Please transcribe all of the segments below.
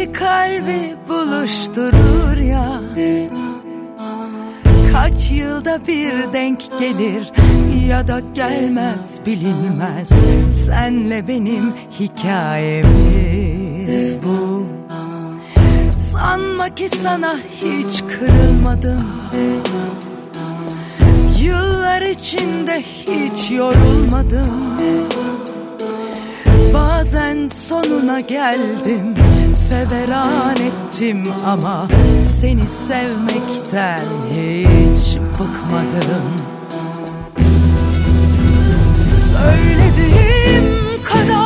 İki kalbi buluşturur ya. Kaç yılda bir denk gelir ya da gelmez bilinmez. Senle benim hikayemiz bu. Sanma ki sana hiç kırılmadım. Yıllar içinde hiç yorulmadım. Bazen sonuna geldim Feveran ettim ama Seni sevmekten hiç bıkmadım. Söylediğim kadar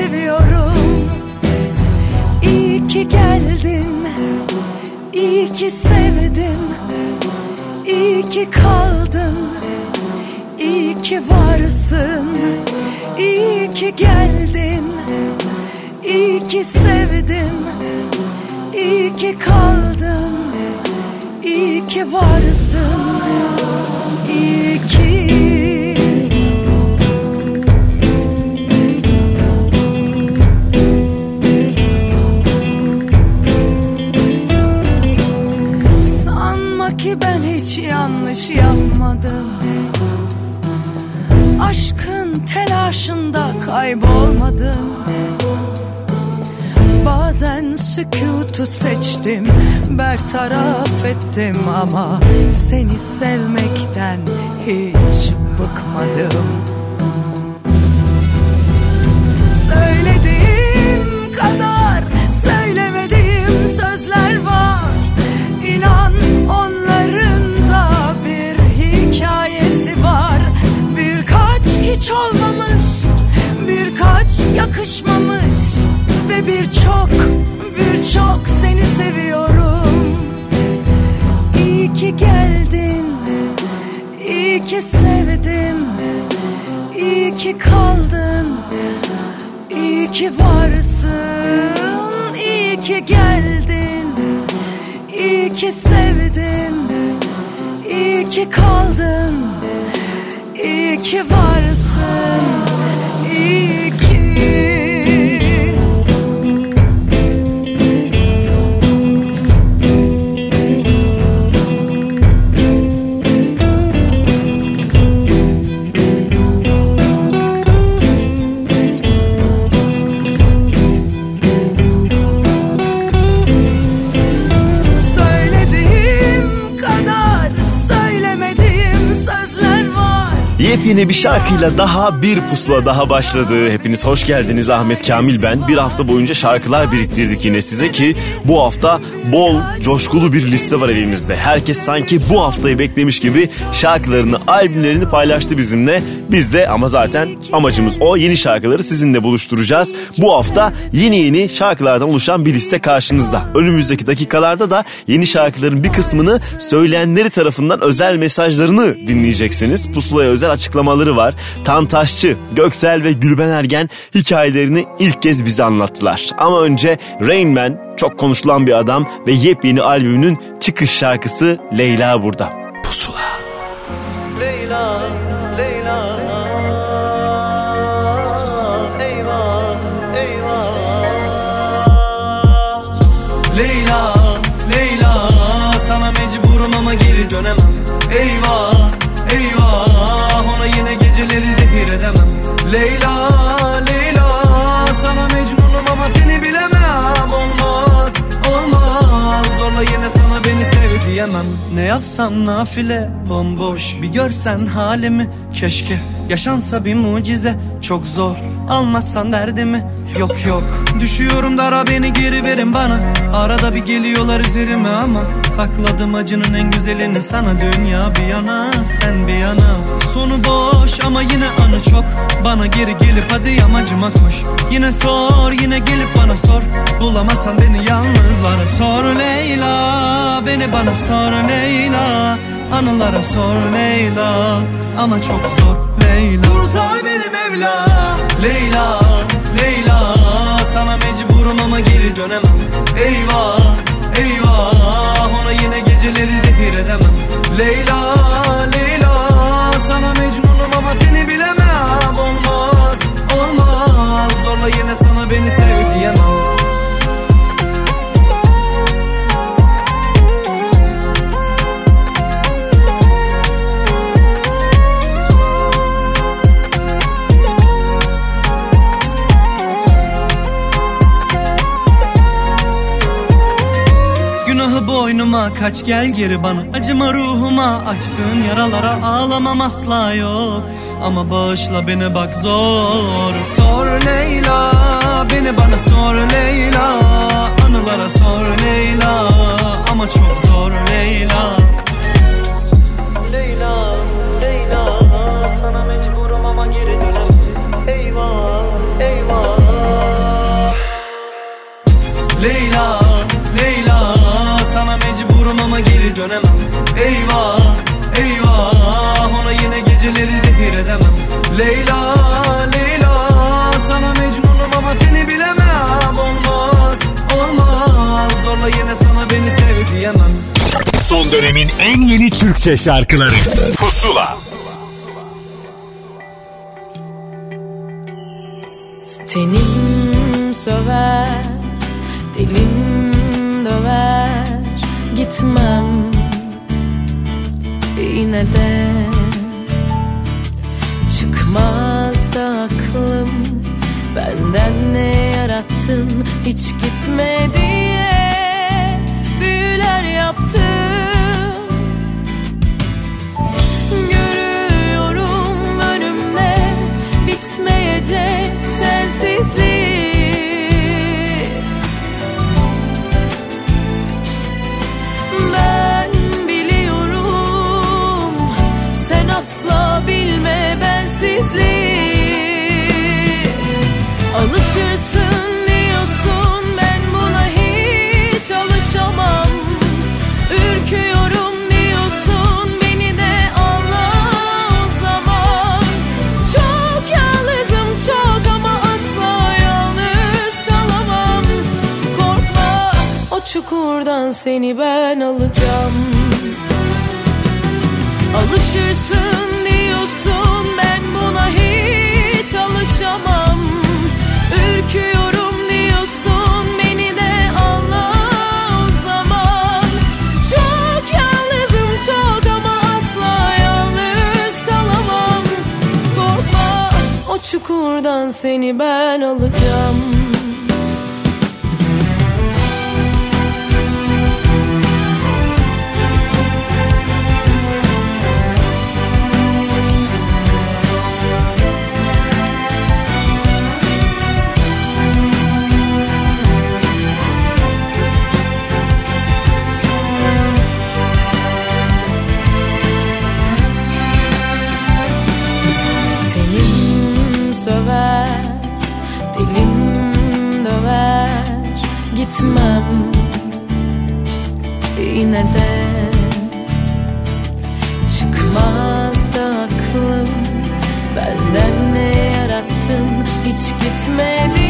seviyorum. İyi ki geldin İyi ki sevdim İyi ki kaldın İyi ki varsın İyi ki geldin İyi ki sevdim İyi ki kaldın İyi ki varsın İyi ki hiç yanlış yapmadım. Aşkın telaşında kaybolmadım. Bazen sükutu seçtim Bertaraf ettim ama Seni sevmekten hiç bıkmadım. Söylediğim hiç olmamış. Birkaç yakışmamış Ve birçok birçok seni seviyorum. İyi ki geldin İyi ki sevdim İyi ki kaldın İyi ki varsın. İyi ki geldin İyi ki sevdim İyi ki kaldın İyi ki varsın Yepyeni bir şarkıyla daha bir pusula daha başladı. Hepiniz hoş geldiniz Ahmet Kamil ben. Bir hafta boyunca şarkılar biriktirdik yine size ki bu hafta bol coşkulu bir liste var elimizde. Herkes sanki bu haftayı beklemiş gibi şarkılarını, albümlerini paylaştı bizimle. Biz de ama zaten amacımız o yeni şarkıları sizinle buluşturacağız. Bu hafta yeni yeni şarkılardan oluşan bir liste karşınızda. Önümüzdeki dakikalarda da yeni şarkıların bir kısmını söyleyenleri tarafından özel mesajlarını dinleyeceksiniz. Pusula'ya özel açıklamaları var. Tantaşçı, Göksel ve Gülben Ergen hikayelerini ilk kez bize anlattılar. Ama önce Rain Man çok konuşulan bir adam ve yepyeni albümünün çıkış şarkısı Leyla burada. Pusula. Diyemem Ne yapsam nafile bomboş Bir görsen halimi. Keşke Yaşansa bir mucize çok zor Anlatsan derdimi. Yok yok Düşüyorum dara beni geri verin bana. Arada bir geliyorlar üzerime ama Sakladım acının en güzelini sana. Dünya bir yana sen bir yana. Sonu boş ama yine anı çok. Bana geri gelip hadi yamacıma koş. Yine sor yine gelip bana sor. Bulamazsan beni yalnızlara sor. Leyla Beni bana sor Leyla Anılara sor Leyla. Ama çok zor Leyla. Kurtar beni Mevla. Leyla Leyla Sana mecburum ama geri dönemem. Eyvah Eyvah Ona yine geceleri zehir edemem. Leyla boynuma kaç gel geri bana. Acıma ruhuma açtığın yaralara ağlamam asla yok. Ama bağışla beni bak zor. Sor Leyla beni bana sor Leyla. Anılara sor Leyla ama çok zor Leyla Dönemin en yeni Türkçe şarkıları. Pusula. Tenim söver, dilim döver Gitmem yine de. Çıkmaz da aklım Benden ne yarattın? Hiç gitme diye Büyüler yaptım sensizlik Ben çukurdan seni ben alacağım. Alışırsın diyorsun ben buna hiç alışamam. Ürküyorum diyorsun beni de anla o zaman. Çok yalnızım çok ama asla yalnız kalamam. Korkma o çukurdan seni ben alacağım Gitmem. Yine de Çıkmaz da aklım. Benden ne yarattın? Hiç gitme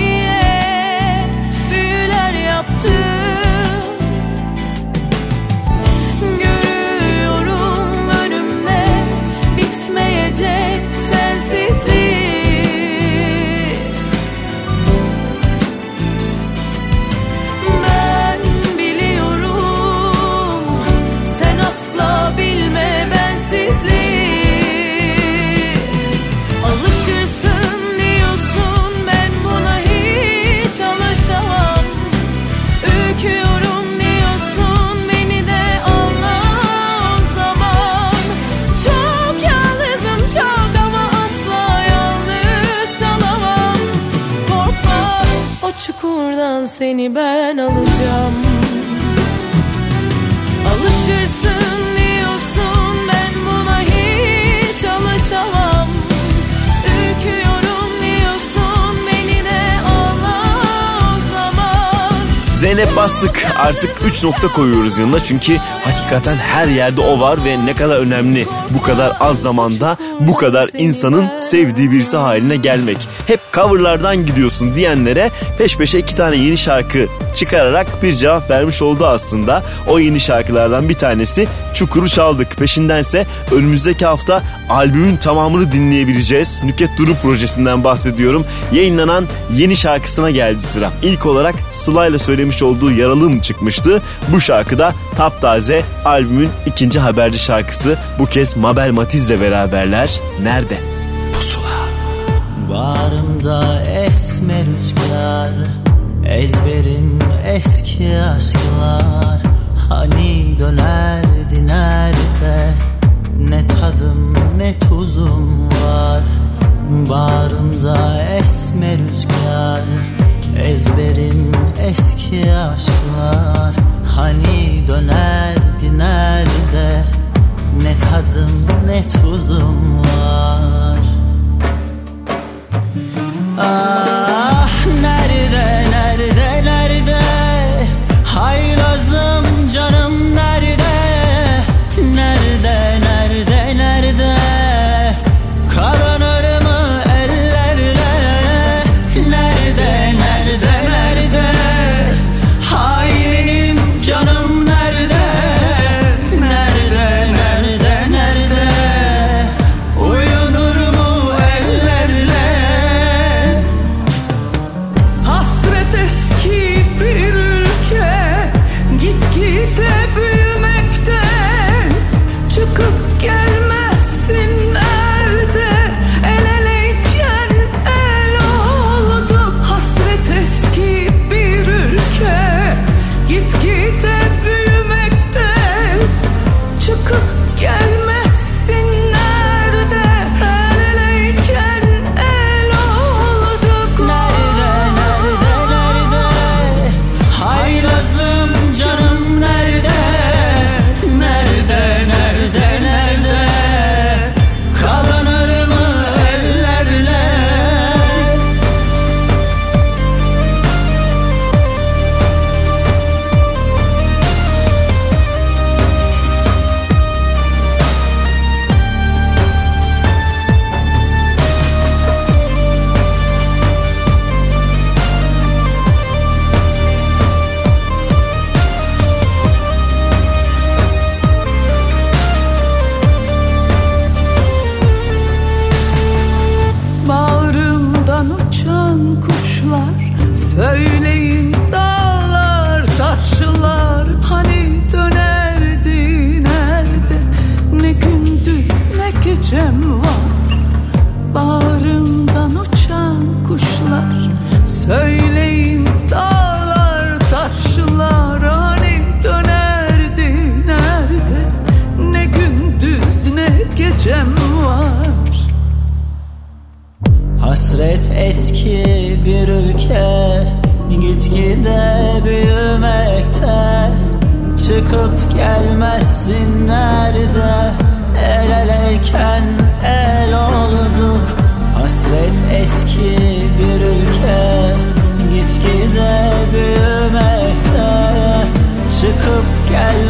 Zeynep Bastık artık 3 nokta koyuyoruz yanına çünkü hakikaten her yerde o var ve ne kadar önemli bu kadar az zamanda bu kadar insanın sevdiği birisi haline gelmek. Hep coverlardan gidiyorsun diyenlere peş peşe iki tane yeni şarkı çıkararak bir cevap vermiş oldu aslında. O yeni şarkılardan bir tanesi Çukur'u çaldık. Peşindense önümüzdeki hafta albümün tamamını dinleyebileceğiz. Nüket Duru projesinden bahsediyorum. Yayınlanan yeni şarkısına geldi sıra. İlk olarak Sıla ile söylemiş olduğu Yaralım çıkmıştı. Bu şarkı da taptaze albümün ikinci haberci şarkısı. Bu kez Mabel Matiz'le beraberler. Nerede? Bağrımda esme rüzgar Ezberim eski aşklar. Hani dönerdi nerede Ne tadım ne tuzum var. Bağrımda esme rüzgar Ezberim eski aşklar. Hani dönerdi nerede Ne tadım ne tuzum var Ah nerede nerede nerede? Haylazım Çıkıp gelmezsin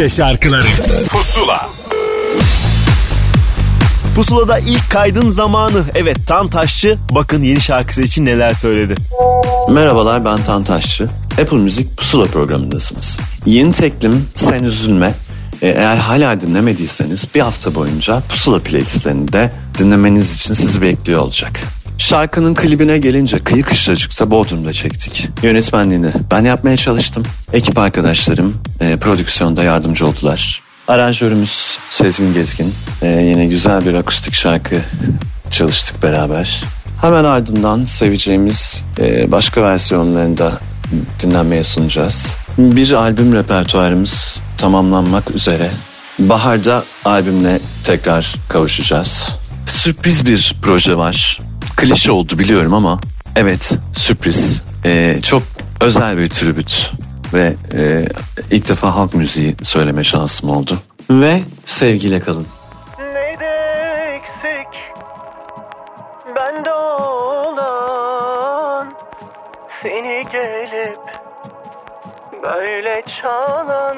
Türkçe şarkıları Pusula Pusula'da ilk kaydın zamanı. Evet Tan Taşçı bakın yeni şarkısı için neler söyledi. Merhabalar ben Tan Taşçı. Apple Müzik Pusula programındasınız. Yeni teklim Sen Üzülme. Ee, Eğer hala dinlemediyseniz bir hafta boyunca Pusula playlistlerini de dinlemeniz için sizi bekliyor olacak. Şarkının klibine gelince kıyı kışlacıksa Bodrum'da çektik. Yönetmenliğini ben yapmaya çalıştım. Ekip arkadaşlarım e, prodüksiyonda yardımcı oldular. Aranjörümüz Sezgin Gezgin. E, yine güzel bir akustik şarkı çalıştık beraber. Hemen ardından seveceğimiz e, başka versiyonlarını da dinlenmeye sunacağız. Bir albüm repertuarımız tamamlanmak üzere. Baharda albümle tekrar kavuşacağız. Sürpriz bir proje var. Klişe oldu biliyorum ama evet sürpriz. E, çok özel bir tribüt ve e, ilk defa halk müziği söyleme şansım oldu. Ve sevgiyle kalın. Seni gelip böyle çalan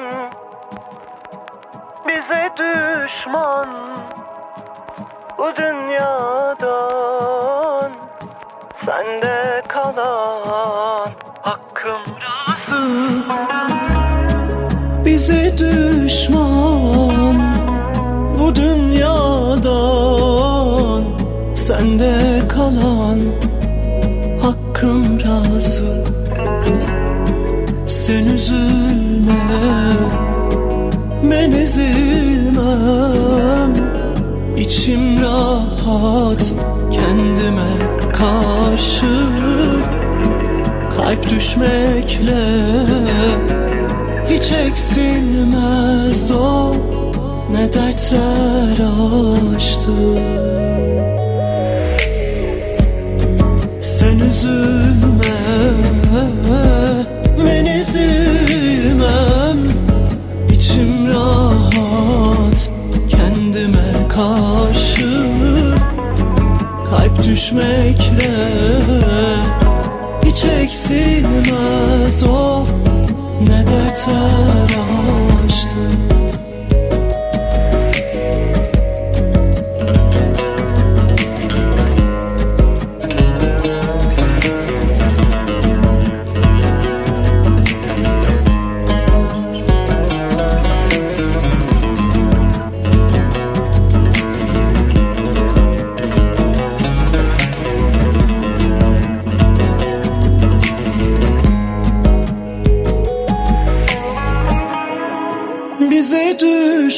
Bize düşman bu dünyadan Sende kalan hakkım razı bize düşman bu dünyadan. Sende kalan hakkım razı. Sen üzülme ben ezilmem. İçim rahat kendime karşı kalp düşmekle hiç eksilmez o. Ne dertler açtı Sen üzülme ben ezilmem İçim rahat kendime karşı. Kalp düşmekle eksilmez o. Ne açtı bize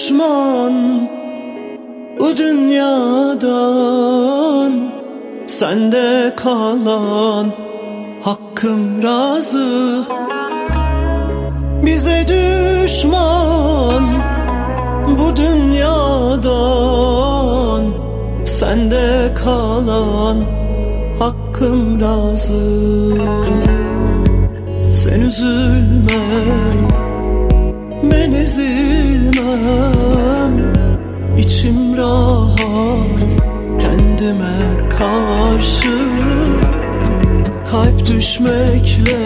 düşman bu dünyadan. Sende kalan hakkım razı. Bize düşman bu dünyadan. Sende kalan hakkım razı. Sen üzülme ben ezilmem içim rahat kendime karşı Kalp düşmekle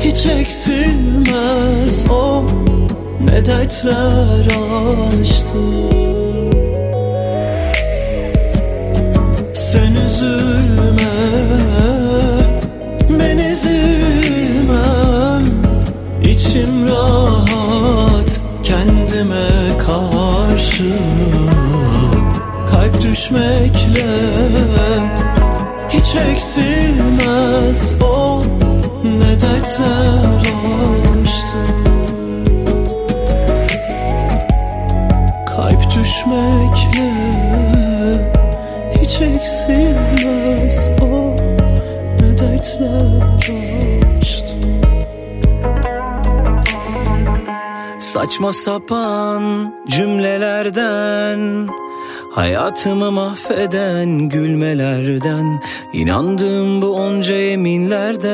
hiç eksilmez o ne dertler açtı Sen üzülme ben ezilmem İçim rahat kendime karşı Kalp düşmekle hiç eksilmez. O ne dertler açtı. Kalp düşmekle hiç eksilmez. O ne dertler açtı Saçma sapan cümlelerden Hayatımı mahveden gülmelerden inandığım bu onca yeminlerden.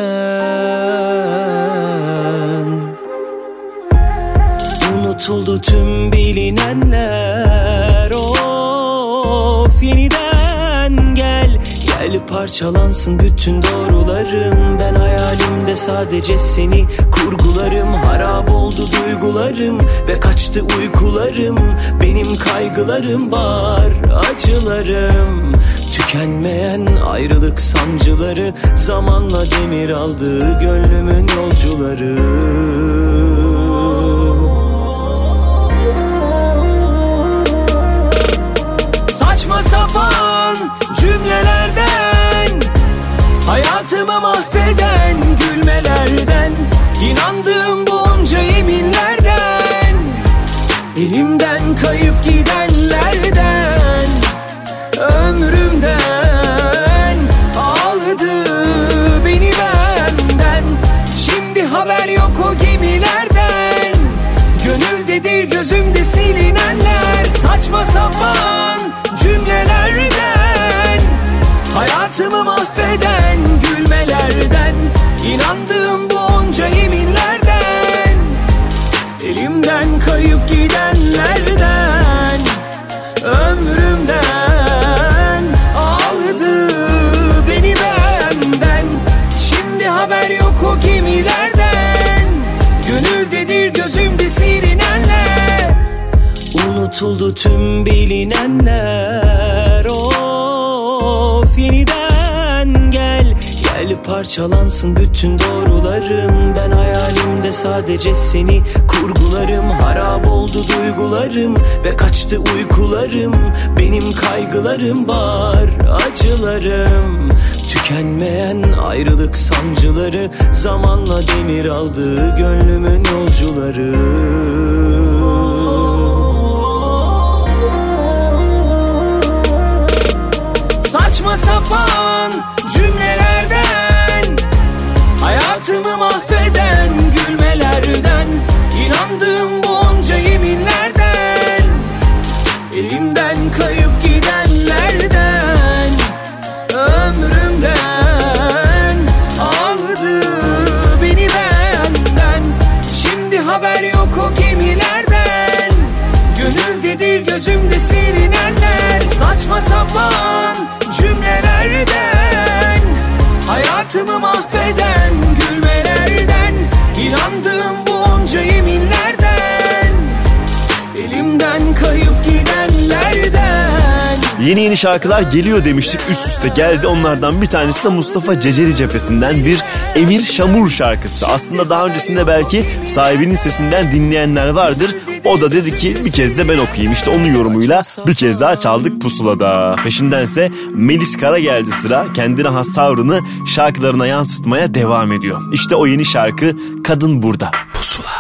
Unutuldu tüm bilinenler Gel parçalansın bütün doğrularım. Ben hayalimde sadece seni kurgularım. Harap oldu duygularım ve kaçtı uykularım. Benim kaygılarım var acılarım. Tükenmeyen ayrılık sancıları Zamanla demir aldı gönlümün yolcuları. Saçma sapan cümlelerden Sapan cümlelerden Hayatımı mahveden Unutuldu tüm bilinenler. Of yeniden gel. Gel parçalansın bütün doğrularım. Ben hayalimde sadece seni kurgularım. Harap oldu duygularım ve kaçtı uykularım. Benim kaygılarım var acılarım. Tükenmeyen ayrılık sancıları Zamanla demir aldı gönlümün yolcuları Sapan cümlelerden Hayatımı mahveden Yeni yeni şarkılar geliyor demiştik üst üste geldi. Onlardan bir tanesi de Mustafa Ceceli cephesinden bir Emir Şamur şarkısı. Aslında daha öncesinde belki sahibinin sesinden dinleyenler vardır. O da dedi ki bir kez de ben okuyayım. İşte onun yorumuyla bir kez daha çaldık pusulada. Peşindense Melis Kara geldi sıra. Kendine has tavrını şarkılarına yansıtmaya devam ediyor. İşte o yeni şarkı Kadın Burada. Pusula.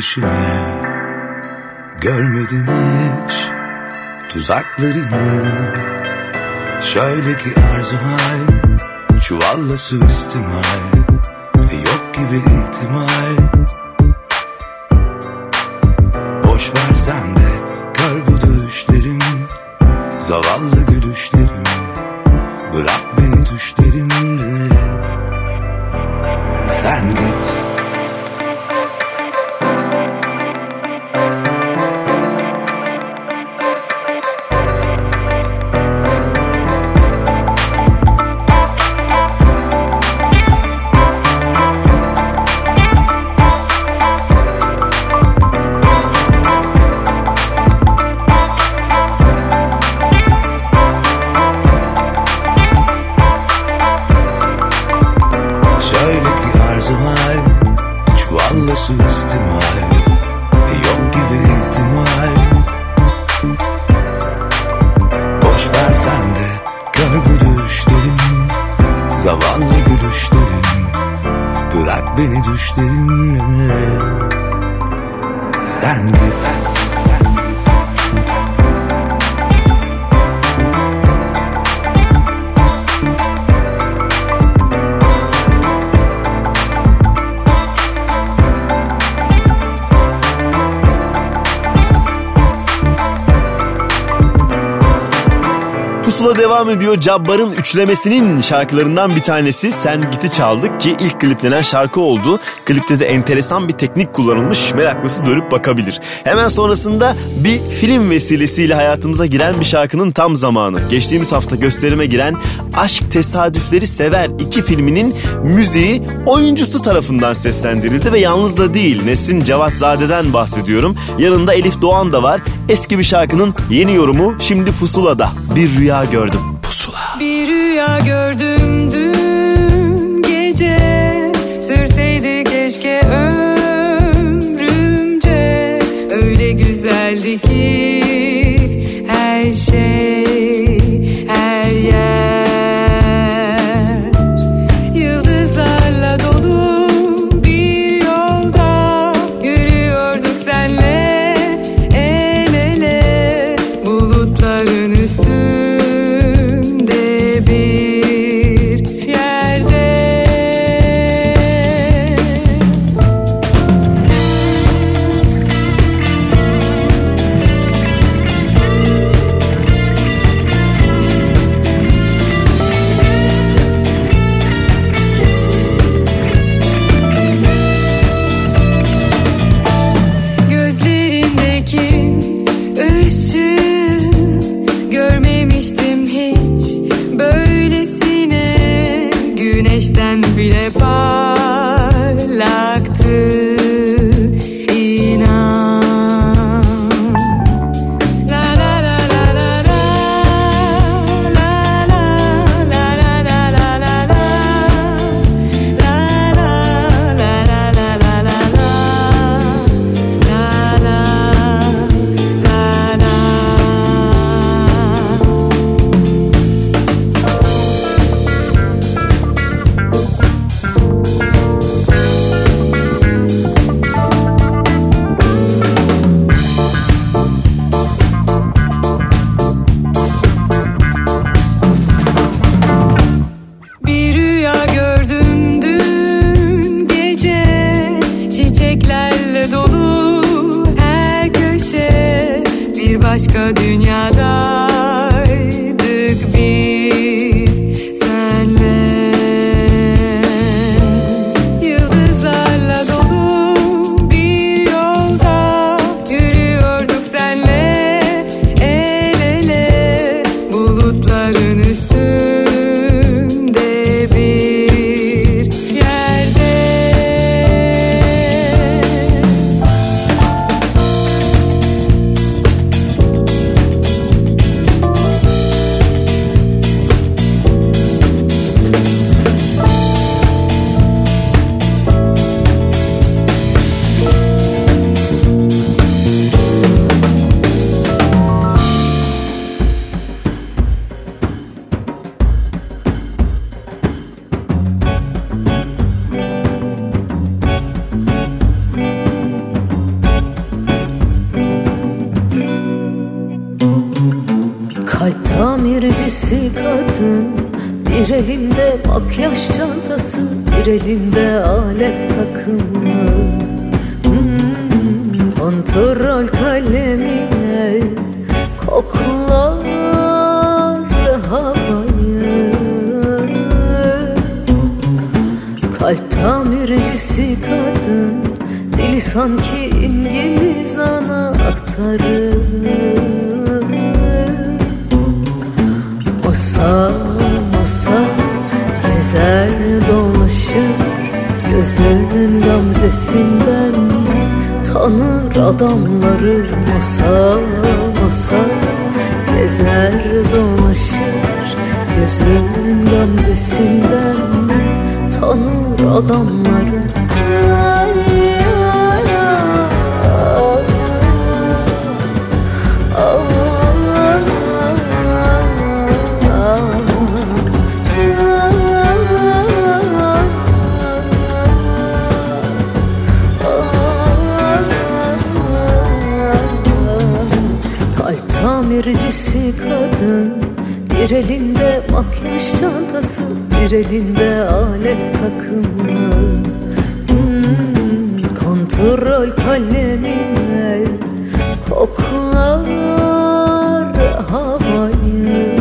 peşini Görmedim hiç tuzaklarını. Şöyle ki arzu hal Çuvalla suistimal. Yok gibi ihtimal. Cabbar'ın üçlemesinin şarkılarından bir tanesi Sen Git'i çaldık ki ilk kliplenen şarkı oldu. Klipte de enteresan bir teknik kullanılmış. Meraklısı dönüp bakabilir. Hemen sonrasında bir film vesilesiyle hayatımıza giren bir şarkının tam zamanı. Geçtiğimiz hafta gösterime giren Aşk Tesadüfleri Sever iki filminin müziği oyuncusu tarafından seslendirildi ve yalnız da değil Nesrin Cevatzade'den bahsediyorum. Yanında Elif Doğan da var. Eski bir şarkının yeni yorumu şimdi Pusula'da. Bir rüya gördüm. Rüya gördüm dün gece. Sürseydi keşke ömrümce. Öyle güzeldi ki Gözünün gamzesinden tanır adamları Kalp tamircisi kadın Bir elinde bir elinde alet takımı. Hmm, Kontrol kalemine Koklar havayı.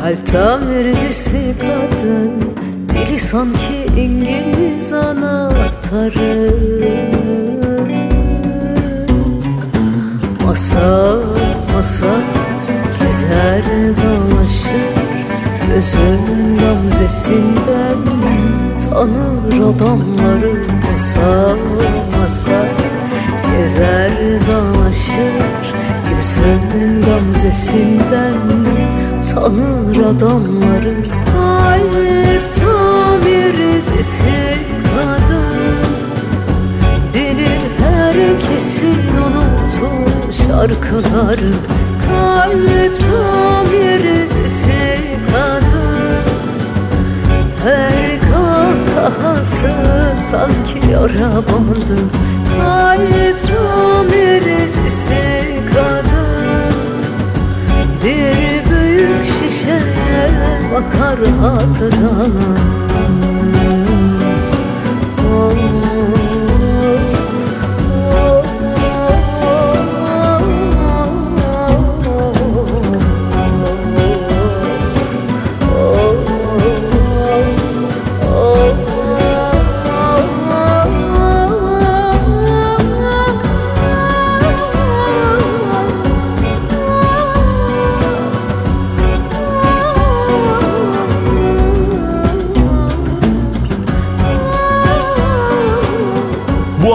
Kalp tamircisi kadın Dili sanki İngiliz anahtarı. Masa masa gezer Gözünün gamzesinden tanır adamları Masa masa gezer dolaşır Gözünün gamzesinden tanır adamları. Kalp tamircisi kadın. Bilir herkesin unuttuğu şarkıları Kalp tamircisi kahkahası sanki yara bandı Kalp tamircisi kadın. Bir büyük şişeye bakar hatıralar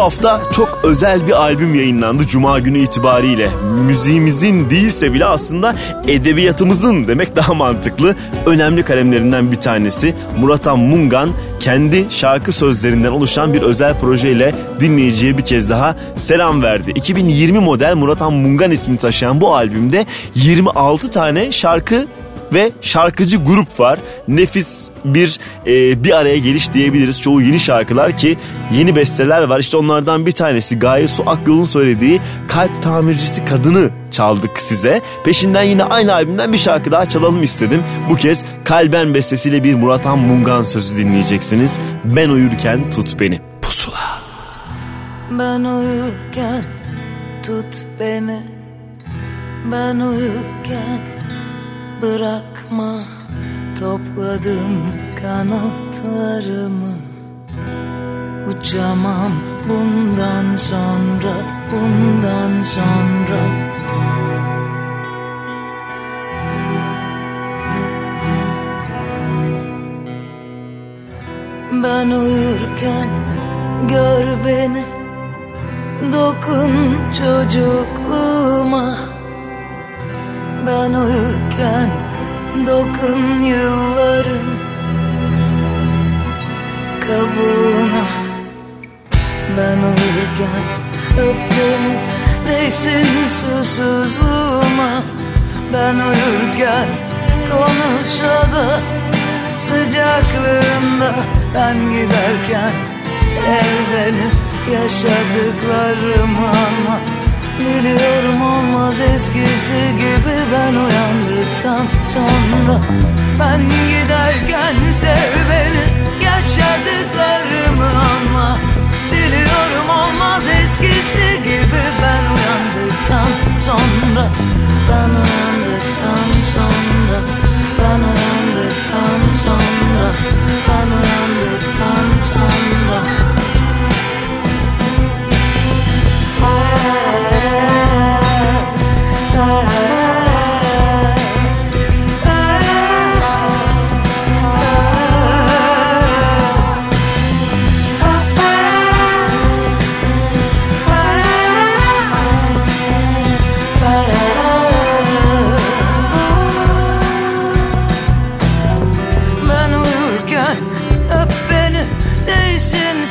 hafta çok özel bir albüm yayınlandı Cuma günü itibariyle. Müziğimizin değilse bile aslında edebiyatımızın demek daha mantıklı. Önemli kalemlerinden bir tanesi Muratan Mungan kendi şarkı sözlerinden oluşan bir özel projeyle dinleyiciye bir kez daha selam verdi. 2020 model Muratan Mungan ismini taşıyan bu albümde 26 tane şarkı ve şarkıcı grup var. Nefis bir e, bir araya geliş diyebiliriz. Çoğu yeni şarkılar ki yeni besteler var. İşte onlardan bir tanesi Gaye Su Akyol'un söylediği Kalp Tamircisi Kadını çaldık size. Peşinden yine aynı albümden bir şarkı daha çalalım istedim. Bu kez Kalben bestesiyle bir Muratan Mungan sözü dinleyeceksiniz. Ben uyurken tut beni. Pusula. Ben uyurken tut beni Ben uyurken bırakma. Topladım kanatlarımı. Uçamam bundan sonra Bundan sonra. Ben uyurken gör beni. Dokun çocukluğuma Ben uyurken dokun yılların kabuğuna. Ben uyurken öp beni değsin susuzluğuma. Ben uyurken konuş o da sıcaklığında. Ben giderken sev beni yaşadıklarımı anla Biliyorum olmaz eskisi gibi ben uyandıktan sonra. Ben giderken sev beni yaşadıklarımı anla Biliyorum olmaz eskisi gibi ben uyandıktan sonra. Ben uyandıktan sonra Ben uyandıktan sonra Ben uyandıktan sonra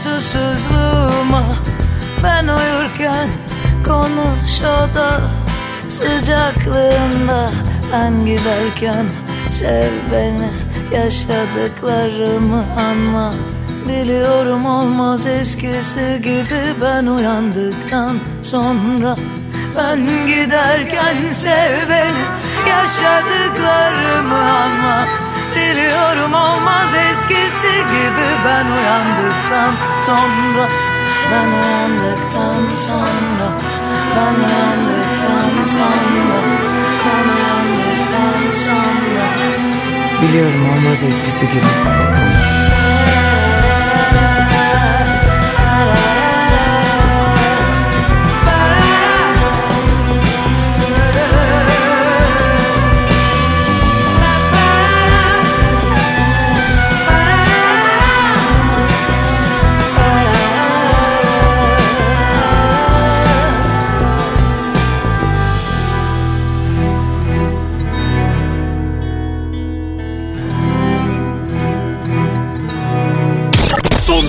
susuzluğuma. Ben uyurken konuş o sıcaklığında Ben giderken sev beni. Yaşadıklarımı anma. Biliyorum olmaz eskisi gibi ben uyandıktan sonra. Ben giderken sev beni. Yaşadıklarımı anma. Biliyorum olmaz eskisi gibi ben uyandıktan sonra. Ben uyandıktan sonra. Ben uyandıktan sonra Ben uyandıktan sonra Biliyorum olmaz eskisi gibi.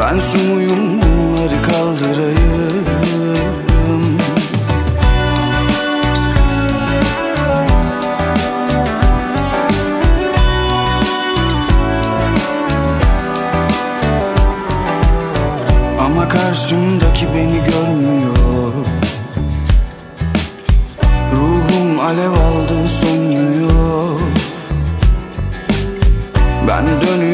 Ben su muyum bunları kaldırayım. Ama karşımdaki beni görmüyor. Ruhum alev aldı sönmüyor. Ben dönüyorum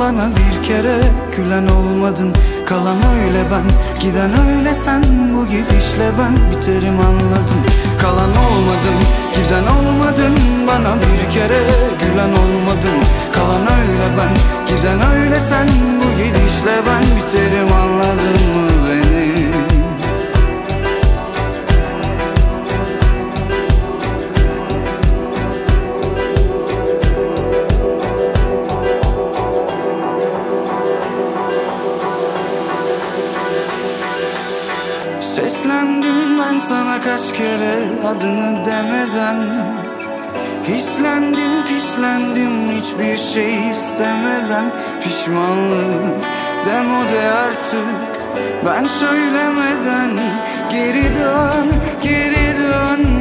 Bana bir kere gülen olmadın. Kalan öyle ben giden öyle sen. Bu gidişle ben biterim anladın. Kalan olmadın giden olmadın. Bana bir kere gülen olmadın. Kalan öyle ben giden öyle sen. Bu gidişle ben biterim anladın mı beni kaç kere adını demeden Hislendim pislendim hiçbir şey istemeden. Pişmanlık demode artık. Ben söylemeden Geri dön, geri dön,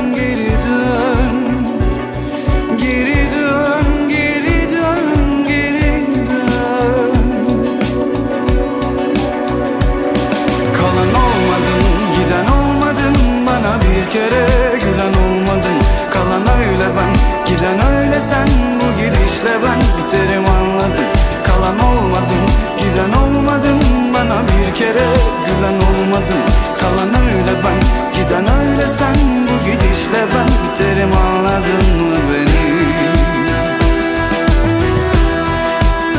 kere gülen olmadın Kalan öyle ben, giden öyle sen Bu gidişle ben biterim anladın mı beni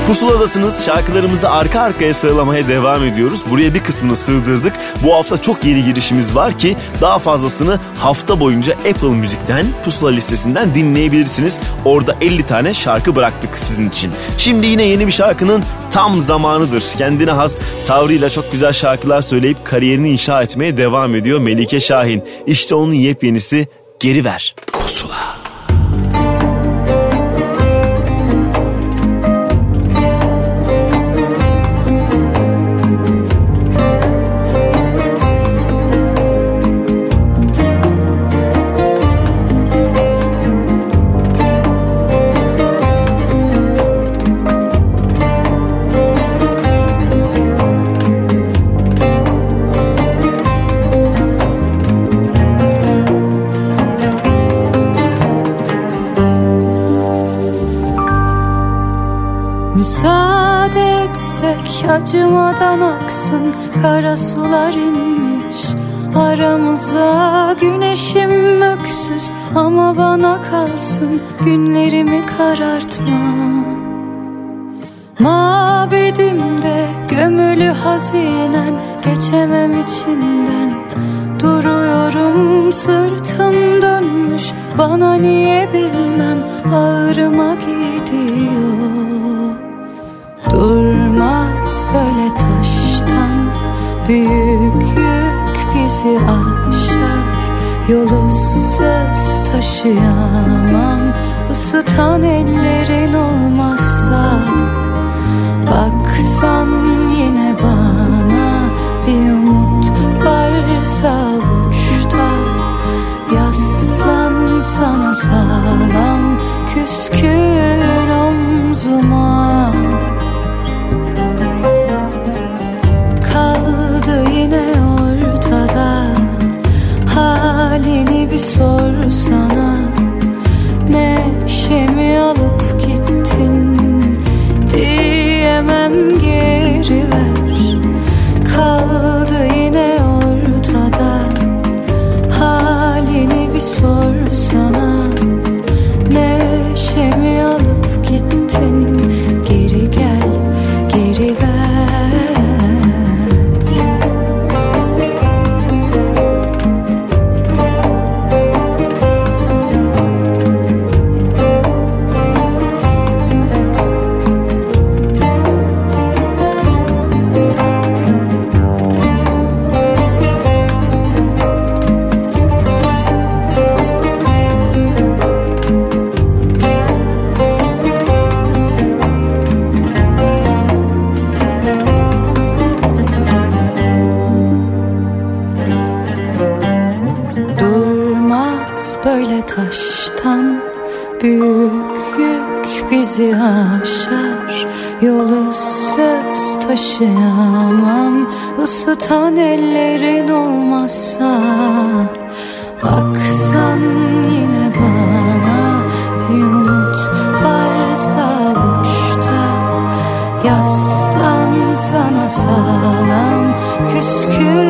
Pusuladasınız. Şarkılarımızı arka arkaya sıralamaya devam ediyoruz. Buraya bir kısmını sığdırdık. Bu hafta çok yeni girişimiz var ki daha fazlasını hafta boyunca Apple Müzik'ten Pusula listesinden dinleyebilirsiniz. Orada 50 tane şarkı bıraktık sizin için. Şimdi yine yeni bir şarkının tam zamanıdır. Kendine has tavrıyla çok güzel şarkılar söyleyip kariyerini inşa etmeye devam ediyor Melike Şahin. İşte onun yepyenisi Geri Ver. Pusula. Aksın Kara sular inmiş. Aramıza Güneşim öksüz ama bana kalsın Günlerimi karartma. Mabedimde gömülü hazinen Geçemem içinden. Duruyorum sırtım dönmüş Bana niye bilmem ağrıma gidiyor Büyük yük bizi aşar Yolu söz taşıyamam. Isıtan ellerin olmazsa Baksan yine bana. Bir umut varsa uçta Yaslan sana sağlam küskün omzuma halini bir sorsana Neşemi alıp bizi aşar Yolu söz taşıyamam. Isıtan ellerin olmazsa Baksan yine bana. Bir umut varsa uçta Yaslan sana sağlam. Küskün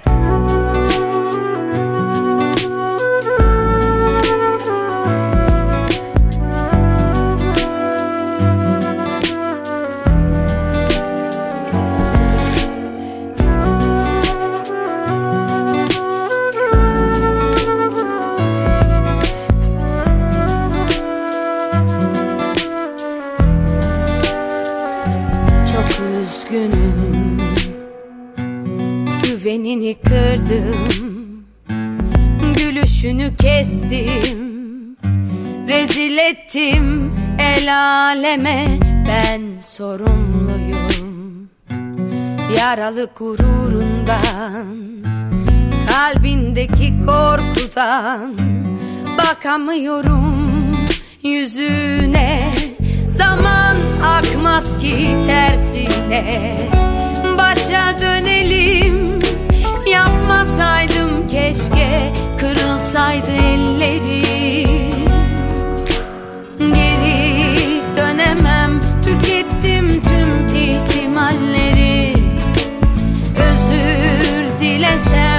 Kırdım. Gülüşünü kestim. Rezil ettim el aleme. Ben sorumluyum. Yaralı gururundan Kalbindeki korkudan Bakamıyorum yüzüne. Zaman akmaz ki tersine. Başa dönelim Yapmasaydım keşke Kırılsaydı ellerim. Geri dönemem Tükettim tüm ihtimalleri. Özür dilesem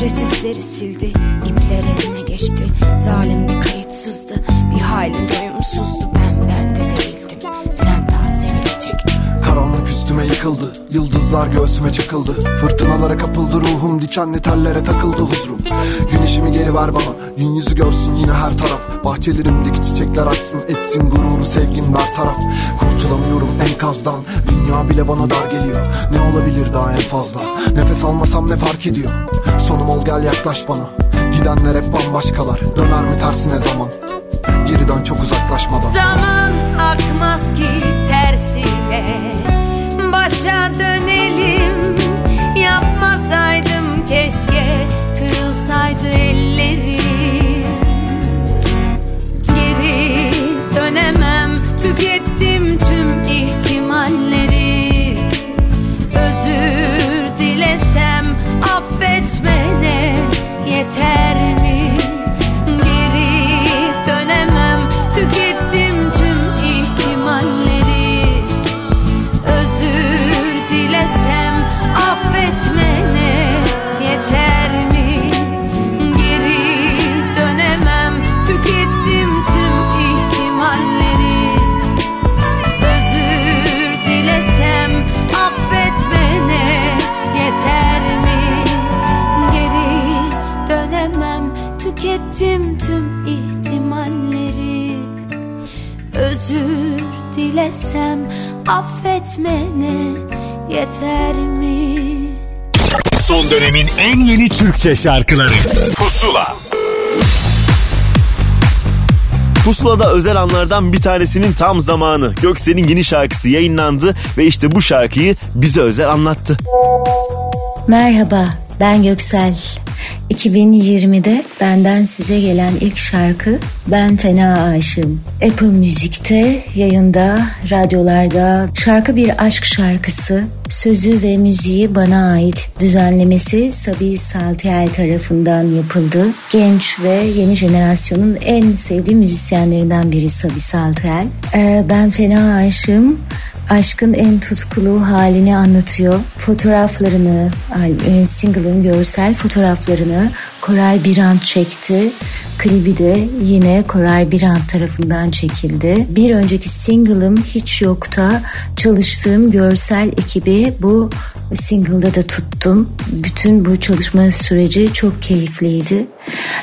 Önce sesleri sildi, ipler eline geçti. Zalim bir kayıtsızdı, bir hayli doyumsuzdu. Ben bende de Üstüme yıkıldı. Yıldızlar göğsüme çakıldı Fırtınalara kapıldı ruhum Dikenli tellere takıldı huzurum. Güneşimi geri ver bana. Gün yüzü görsün yine her taraf. Bahçelerimdeki çiçekler açsın Etsin gururu sevgin ver taraf. Kurtulamıyorum enkazdan. Dünya bile bana dar geliyor. Ne olabilir daha en fazla? Nefes almasam ne fark ediyor? Sonum ol gel yaklaş bana. Gidenler hep bambaşkalar. Döner mi tersine zaman? Geri dön çok uzaklaşmadan. Zaman akmaz ki tersine Başa dönelim. Yapmasaydım keşke Kırılsaydı ellerim. Geri dönemem Tükettim tüm ihtimalleri. Özür dilesem affetmene yeter mi? Dilesem affetmene yeter mi? Son dönemin en yeni Türkçe şarkıları Pusula Pusula'da özel anlardan bir tanesinin tam zamanı. Göksel'in yeni şarkısı yayınlandı ve işte bu şarkıyı bize özel anlattı. Merhaba, ben Göksel. 2020'de benden size gelen ilk şarkı Ben Fena Aşığım. Apple Müzik'te, yayında, radyolarda şarkı bir aşk şarkısı. Sözü ve müziği bana ait. Düzenlemesi Sabi Saltiel tarafından yapıldı. Genç ve yeni jenerasyonun en sevdiği müzisyenlerinden biri Sabi Saltiel. Ee, ben Fena Aşığım aşkın en tutkulu halini anlatıyor. Fotoğraflarını, e, single'ın görsel fotoğraflarını Koray Birant çekti. Klibi de yine Koray Birant tarafından çekildi. Bir önceki single'ım Hiç Yok'ta çalıştığım görsel ekibi bu single'da da tuttum. Bütün bu çalışma süreci çok keyifliydi.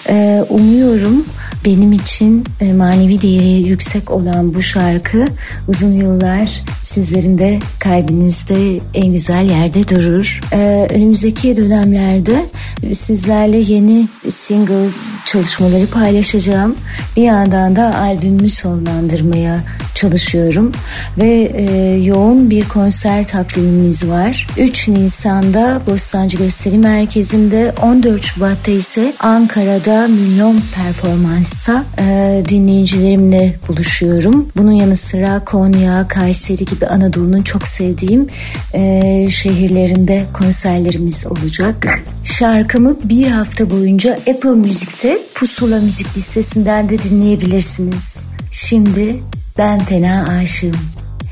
Ee, umuyorum benim için e, manevi değeri yüksek olan bu şarkı uzun yıllar sizlerin de kalbinizde en güzel yerde durur. Ee, önümüzdeki dönemlerde sizlerle yeni single çalışmaları paylaşacağım. Bir yandan da albümümü sonlandırmaya çalışıyorum ve e, yoğun bir konser takvimimiz var. 3 Nisan'da Bostancı Gösteri Merkezi'nde 14 Şubat'ta ise Ankara'da milyon performansta e, dinleyicilerimle buluşuyorum. Bunun yanı sıra Konya, Kayseri gibi Anadolu'nun çok sevdiğim e, şehirlerinde konserlerimiz olacak. Şarkımı bir hafta boyunca Apple Müzik'te Pusula Müzik listesinden de dinleyebilirsiniz. Şimdi ben fena aşığım.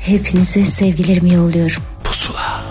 Hepinize sevgilerimi yolluyorum. Pusula.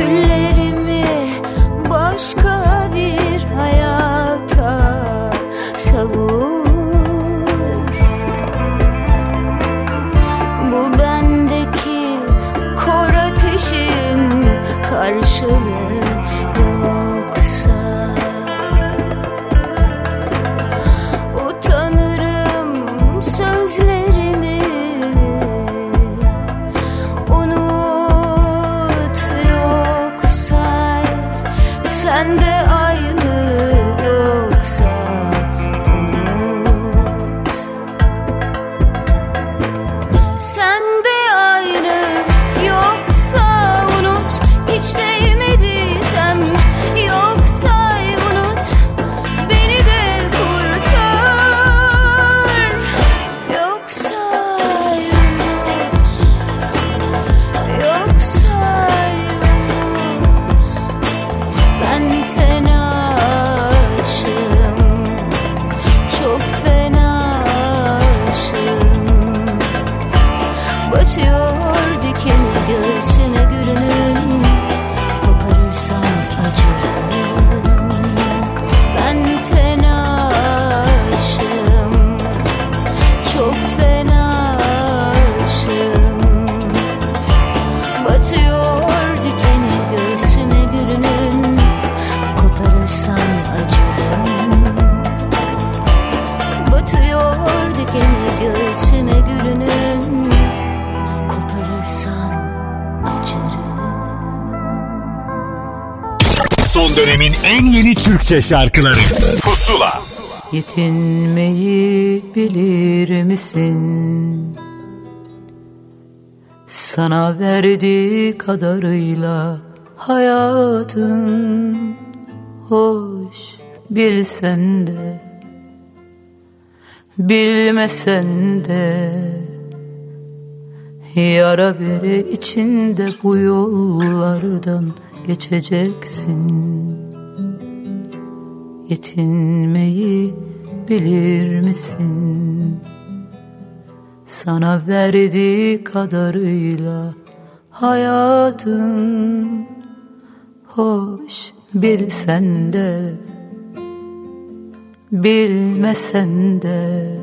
külleri Türkçe şarkıları. Pusula. Yetinmeyi bilir misin? Sana verdiği kadarıyla hayatın hoş bilsen de bilmesen de. Yara bere içinde bu yollardan geçeceksin yetinmeyi bilir misin? Sana verdiği kadarıyla hayatın hoş bilsen de bilmesen de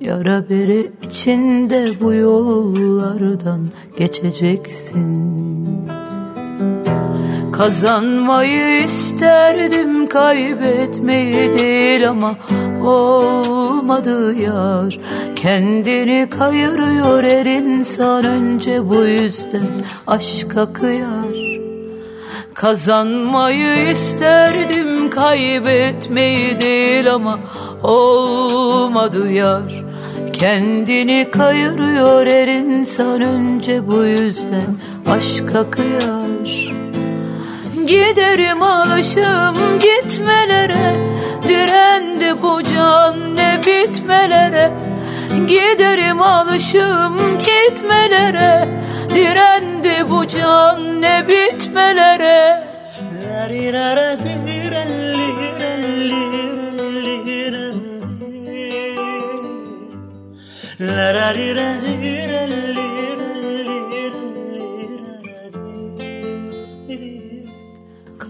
yara bere içinde bu yollardan geçeceksin. Kazanmayı isterdim kaybetmeyi değil ama olmadı yar. Kendini kayırıyor her insan önce bu yüzden aşka kıyar. Kazanmayı isterdim kaybetmeyi değil ama olmadı yar. Kendini kayırıyor her insan önce bu yüzden aşka kıyar Giderim alışım gitmelere. Direndi bu can ne bitmelere. Giderim alışım gitmelere. Direndi bu can ne bitmelere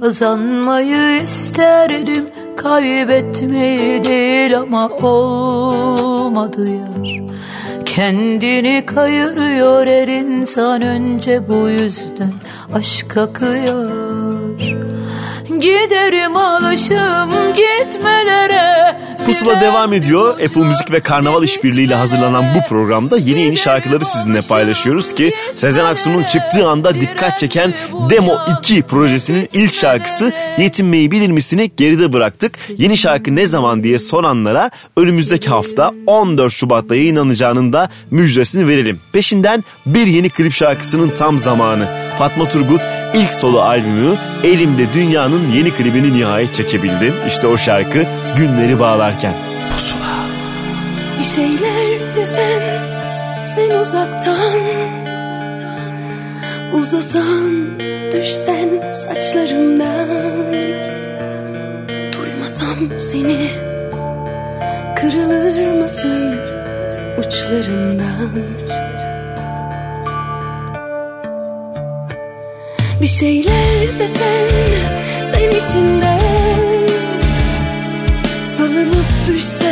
Kazanmayı isterdim kaybetmeyi değil ama olmadı yar. Kendini kayırıyor her insan önce bu yüzden aşka kıyar. Giderim alışım gitmelere Pusula devam ediyor. Apple Müzik ve Karnaval işbirliğiyle hazırlanan bu programda yeni yeni şarkıları sizinle paylaşıyoruz ki Sezen Aksu'nun çıktığı anda dikkat çeken Demo 2 projesinin ilk şarkısı Yetinmeyi Bilir Misin'i geride bıraktık. Yeni şarkı ne zaman diye soranlara önümüzdeki hafta 14 Şubat'ta yayınlanacağının da müjdesini verelim. Peşinden bir yeni klip şarkısının tam zamanı. Fatma Turgut ilk solo albümü Elimde Dünya'nın yeni klibini nihayet çekebildi. İşte o şarkı Günleri Bağlarken. Pusula. Bir şeyler desen sen uzaktan Uzasan düşsen saçlarımdan Duymasam seni kırılır mısın uçlarından Bir şeyler desen sen içinden. Salınıp düşsen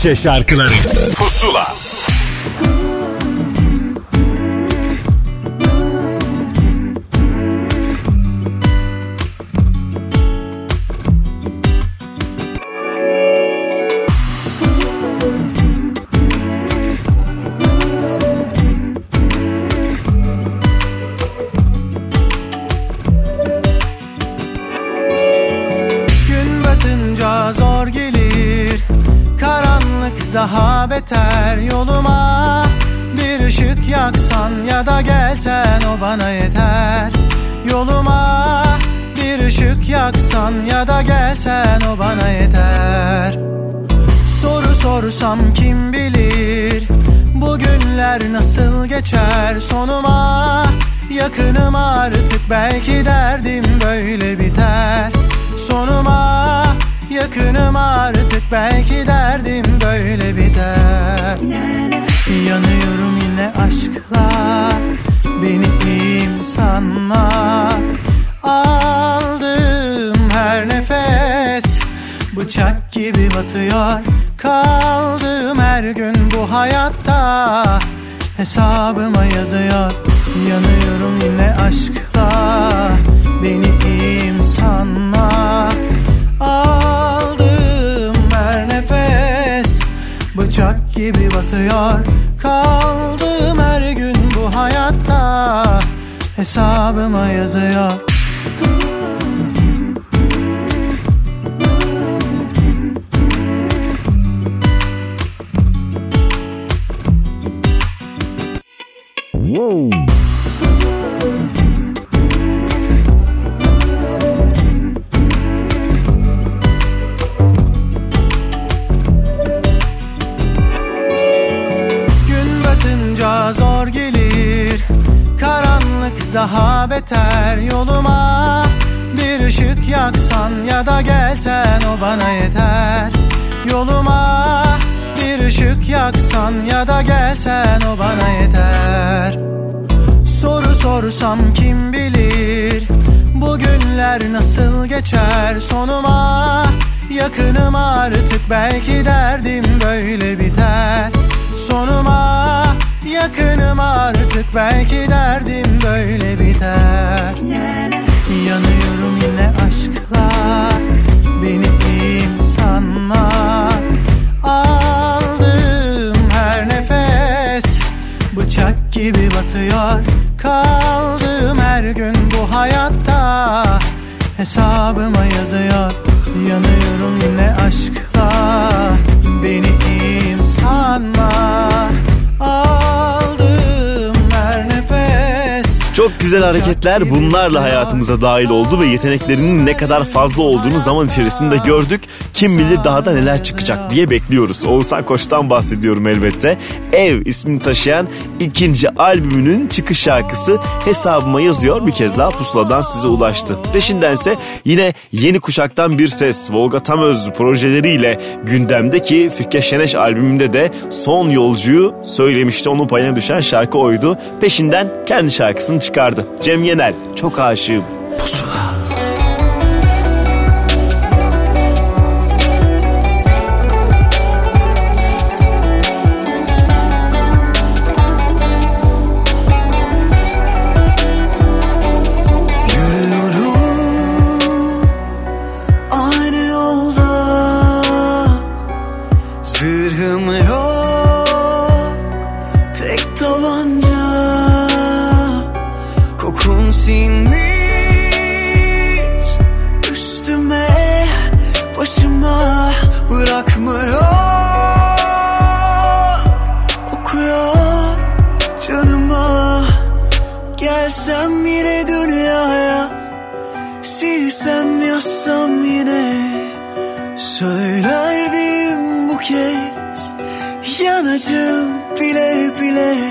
Türkçe şarkıları. Yanıyorum yine aşkla Beni iyiyim sanma Aldığım her nefes Bıçak gibi batıyor. Kaldığım her gün bu hayatta Hesabıma yazıyor. Yanıyorum yine aşkla Beni iyiyim sanma Aldığım her nefes Bıçak gibi batıyor. hesabıma yazıyor. Artık belki derdim böyle biter. Yanıyorum yine aşkla Beni kim sanma Aldığım her nefes Bıçak gibi batıyor. Kaldığım her gün bu hayatta Hesabıma yazıyor. Yanıyorum yine aşkla Beni kim sanma Çok güzel hareketler bunlarla hayatımıza dahil oldu ve yeteneklerinin ne kadar fazla olduğunu zaman içerisinde gördük. Kim bilir daha da neler çıkacak diye bekliyoruz. Oğuzhan Koç'tan bahsediyorum elbette. Ev ismini taşıyan ikinci albümünün çıkış şarkısı hesabıma yazıyor bir kez daha pusuladan size ulaştı. Peşindense yine yeni kuşaktan bir ses Volga Tamöz projeleriyle gündemdeki Firke Şeneş albümünde de son yolcuyu söylemişti. Onun payına düşen şarkı oydu. Peşinden kendi şarkısını çıkardı. Cem Yenel çok aşığım. Pusula. Yanacağım bile bile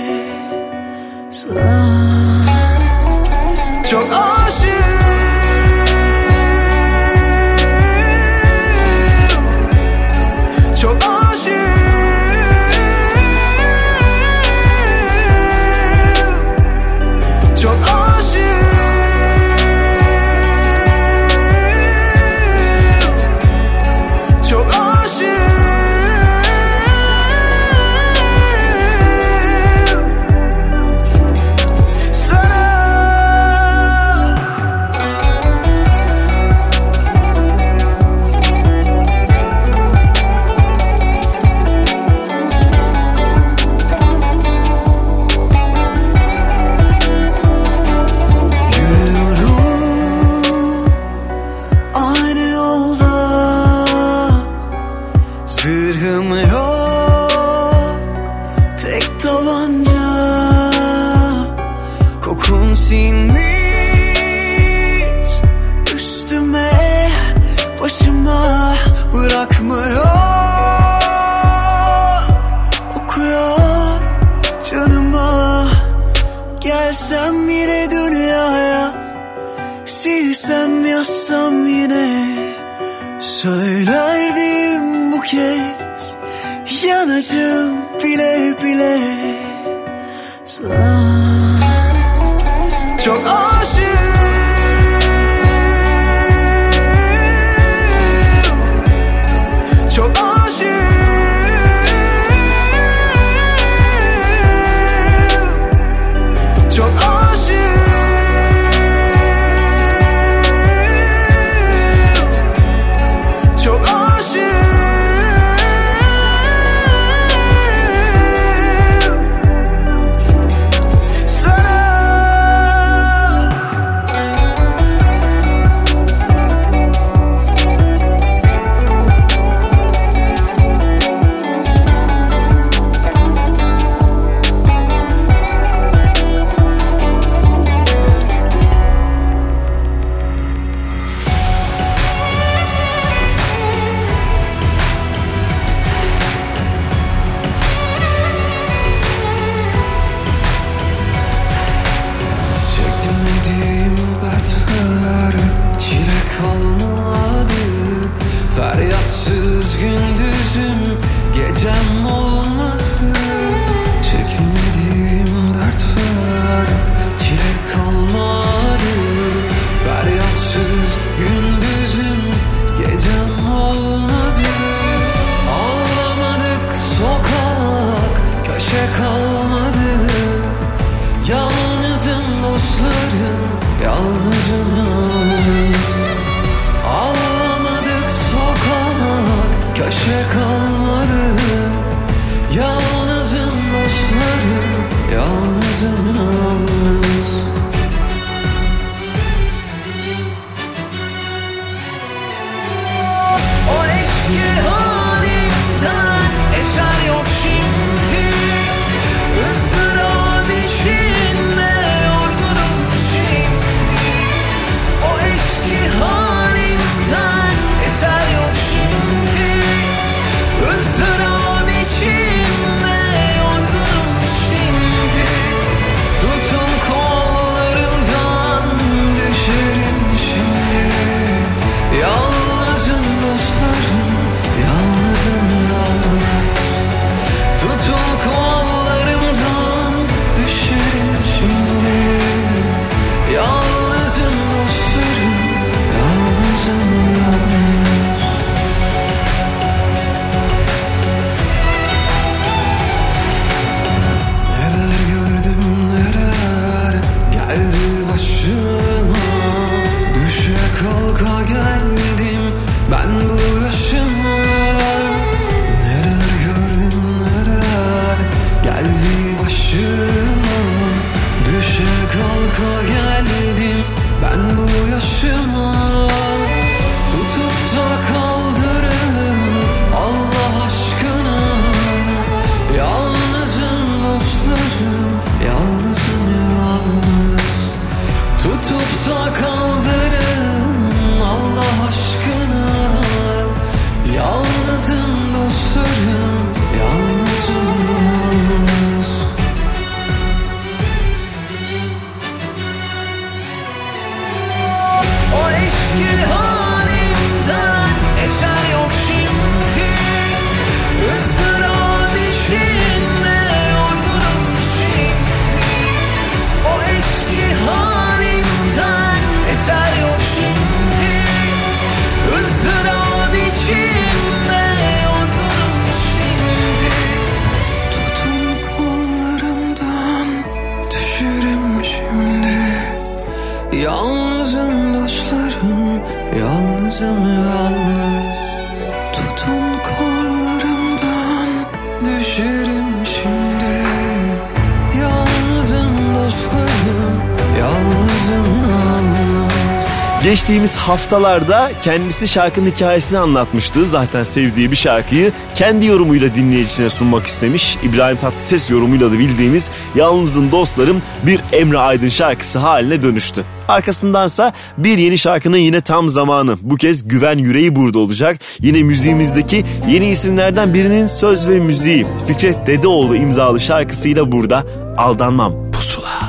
Geçtiğimiz haftalarda kendisi şarkının hikayesini anlatmıştı. Zaten sevdiği bir şarkıyı kendi yorumuyla dinleyicisine sunmak istemiş. İbrahim Tatlıses yorumuyla da bildiğimiz Yalnızım Dostlarım bir Emre Aydın şarkısı haline dönüştü. Arkasındansa bir yeni şarkının yine tam zamanı. Bu kez Güven Yüreği burada olacak. Yine müziğimizdeki yeni isimlerden birinin söz ve müziği Fikret Dedeoğlu imzalı şarkısıyla burada Aldanmam Pusula.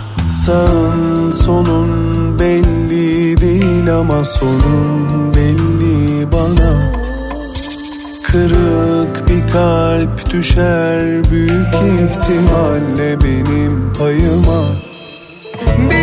Sağın sonun belli değil ama sonun belli bana. Kırık bir kalp düşer büyük ihtimalle benim payıma. Bir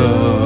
Oh.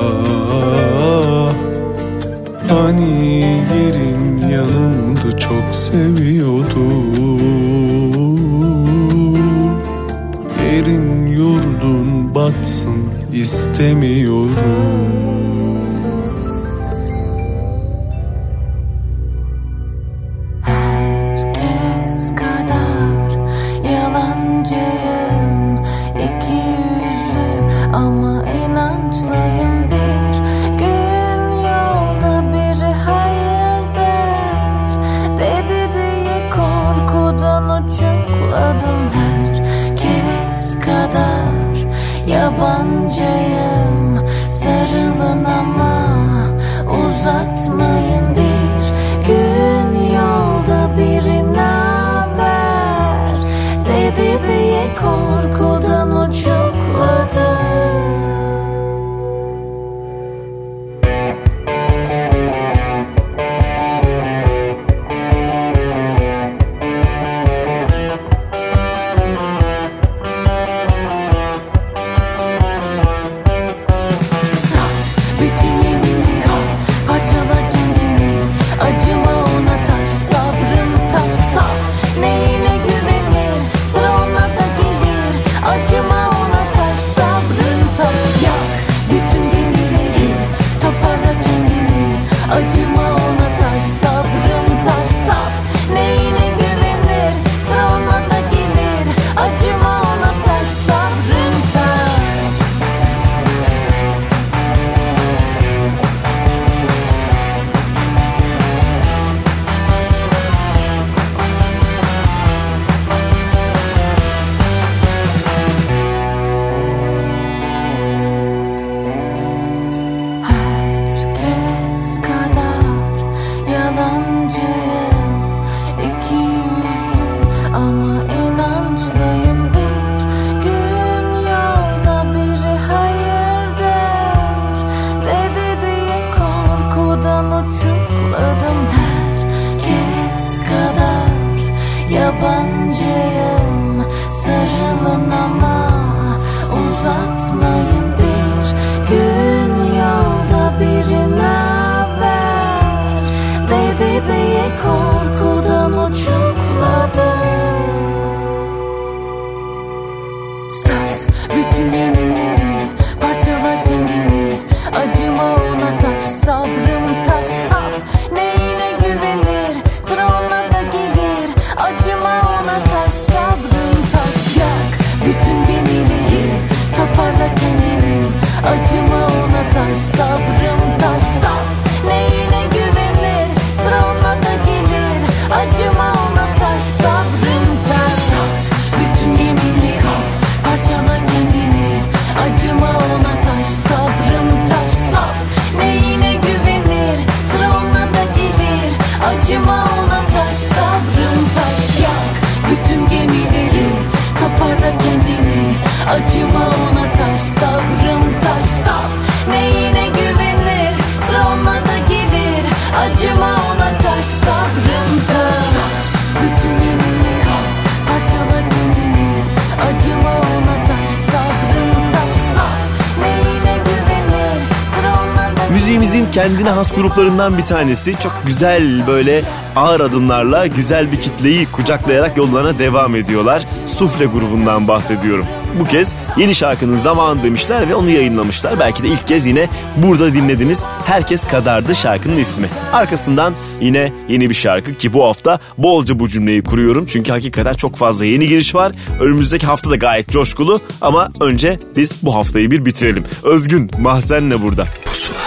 Deniz'in kendine has gruplarından bir tanesi. Çok güzel böyle ağır adımlarla güzel bir kitleyi kucaklayarak yollarına devam ediyorlar. Sufle grubundan bahsediyorum. Bu kez yeni şarkının zamanı demişler ve onu yayınlamışlar. Belki de ilk kez yine burada dinlediniz. Herkes kadardı şarkının ismi. Arkasından yine yeni bir şarkı ki bu hafta bolca bu cümleyi kuruyorum. Çünkü hakikaten çok fazla yeni giriş var. Önümüzdeki hafta da gayet coşkulu ama önce biz bu haftayı bir bitirelim. Özgün Mahsen'le burada. Pusula.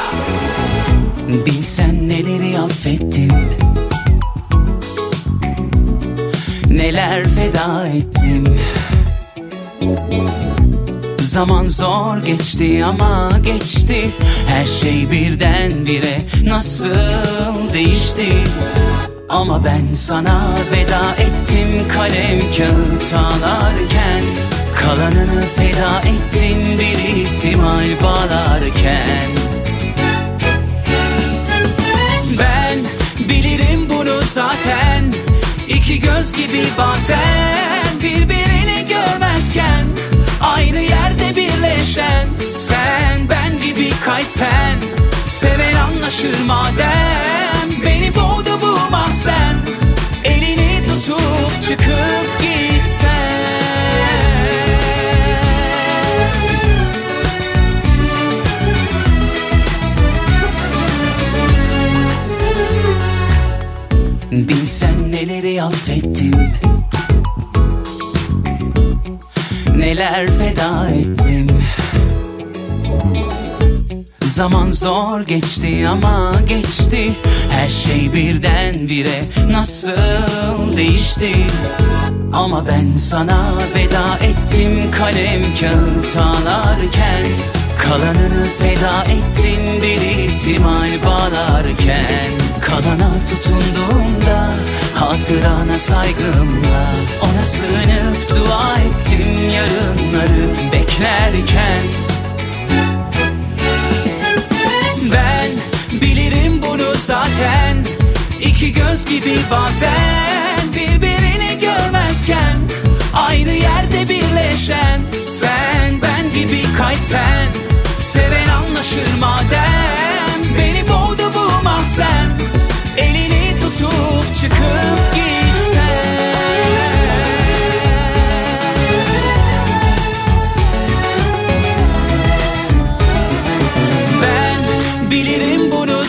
Bilsen neleri affettim. Neler feda ettim. Zaman zor geçti ama geçti. Her şey birden bire nasıl değişti? Ama ben sana veda ettim kalem kağıt alarken. Kalanını feda ettin bir ihtimal bağlarken. Zaten. İki göz gibi bazen birbirini görmezken Aynı yerde birleşen Sen ben gibi kalpten Seven anlaşır madem. Beni boğdu bu mahzen. Elini tutup çıkıp Neler feda ettim. Zaman zor geçti ama geçti. Her şey birdenbire nasıl değişti? Ama ben sana veda ettim kalem kağıt ağlarken Kalanını feda ettin bir ihtimal bağlarken. Kalana tutunduğumda hatırana saygımla Ona sığınıp dua ettim yarınları beklerken. Ben bilirim bunu zaten İki göz gibi bazen birbirini görmezken Aynı yerde birleşen sen ben gibi kalpten. Seven anlaşır madem beni boğdu bu mahzen. Elini tutup çıkıp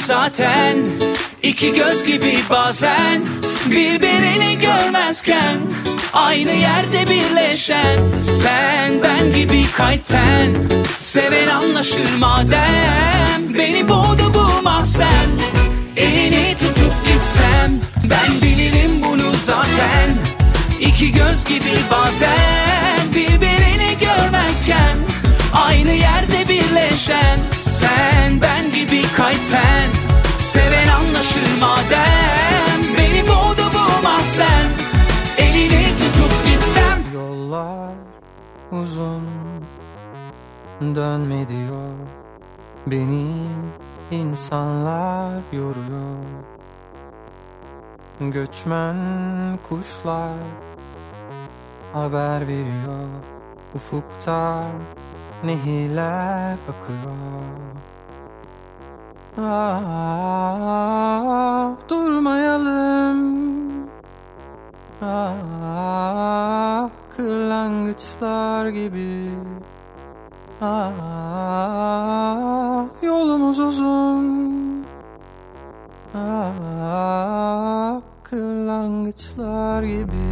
zaten. İki göz gibi bazen. Birbirini görmezken Aynı yerde birleşen. Sen ben gibi kalpten Seven anlaşır madem. Beni boğdu bu mahzen gitsem Ben bilirim bunu zaten. İki göz gibi bazen Birbirini görmezken Aynı yerde birleşen Sen ben gibi kalpten. Seven anlaşır madem Beni boğdu bu mahzen. Elini tutup gitsem. Yollar uzun dönme diyor Beni insanlar yoruyor Göçmen kuşlar haber veriyor. Ufukta nehirler akıyor Ah, durmayalım. Ah, kırlangıçlar gibi. Ah, yolumuz uzun Ah, kırlangıçlar gibi.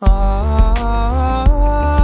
Ah,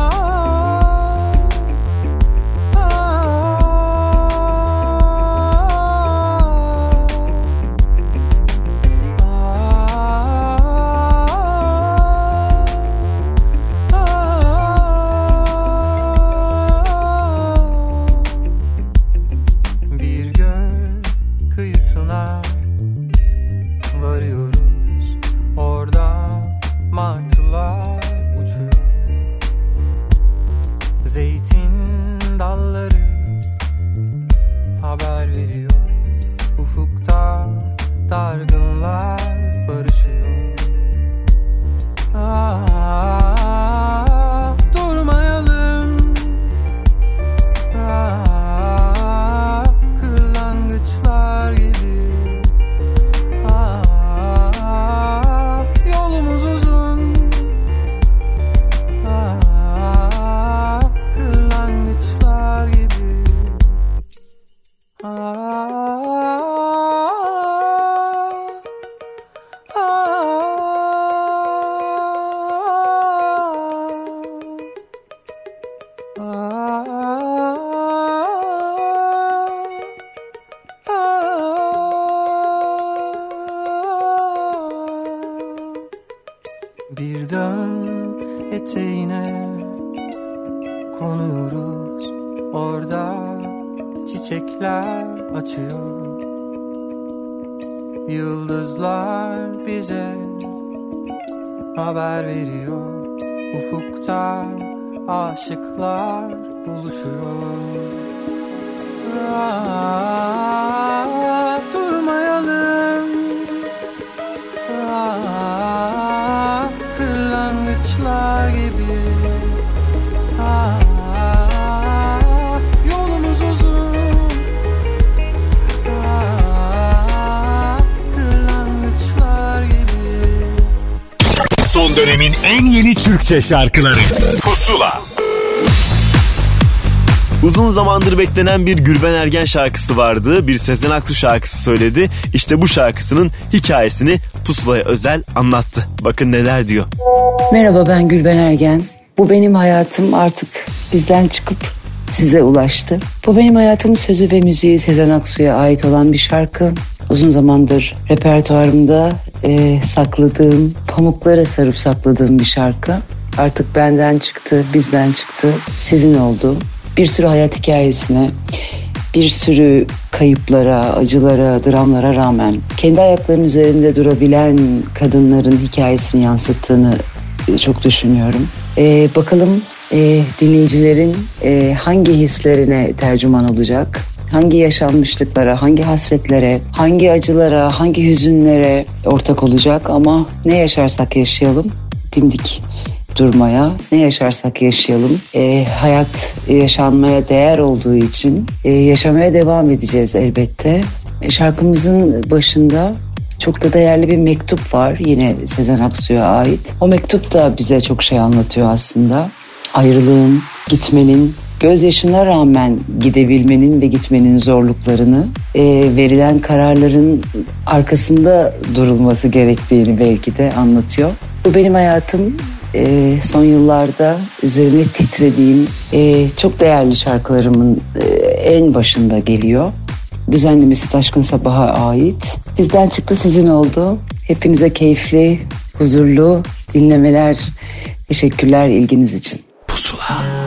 Türkçe şarkıları Pusula Uzun zamandır beklenen bir Gülben Ergen şarkısı vardı. Bir Sezen Aksu şarkısı söyledi. İşte bu şarkısının hikayesini Pusula'ya özel anlattı. Bakın neler diyor. Merhaba ben Gülben Ergen. Bu benim hayatım artık bizden çıkıp size ulaştı. Bu benim hayatım sözü ve müziği Sezen Aksu'ya ait olan bir şarkı. Uzun zamandır repertuarımda e, sakladığım, pamuklara sarıp sakladığım bir şarkı. Artık benden çıktı, bizden çıktı, sizin oldu. Bir sürü hayat hikayesine, bir sürü kayıplara, acılara, dramlara rağmen kendi ayaklarının üzerinde durabilen kadınların hikayesini yansıttığını e, çok düşünüyorum. E, bakalım e, dinleyicilerin e, hangi hislerine tercüman olacak? Hangi yaşanmışlıklara, hangi hasretlere, hangi acılara, hangi hüzünlere ortak olacak ama ne yaşarsak yaşayalım dimdik durmaya, ne yaşarsak yaşayalım. E, hayat yaşanmaya değer olduğu için e, yaşamaya devam edeceğiz elbette. E, şarkımızın başında çok da değerli bir mektup var yine Sezen Aksu'ya ait. O mektup da bize çok şey anlatıyor aslında. Ayrılığın, gitmenin, gözyaşına rağmen gidebilmenin ve gitmenin zorluklarını, e, verilen kararların arkasında durulması gerektiğini belki de anlatıyor. Bu benim hayatım e, son yıllarda üzerine titrediğim e, çok değerli şarkılarımın e, en başında geliyor. Düzenlemesi Taşkın Sabah'a ait. Bizden çıktı sizin oldu. Hepinize keyifli, huzurlu dinlemeler. Teşekkürler ilginiz için. Ah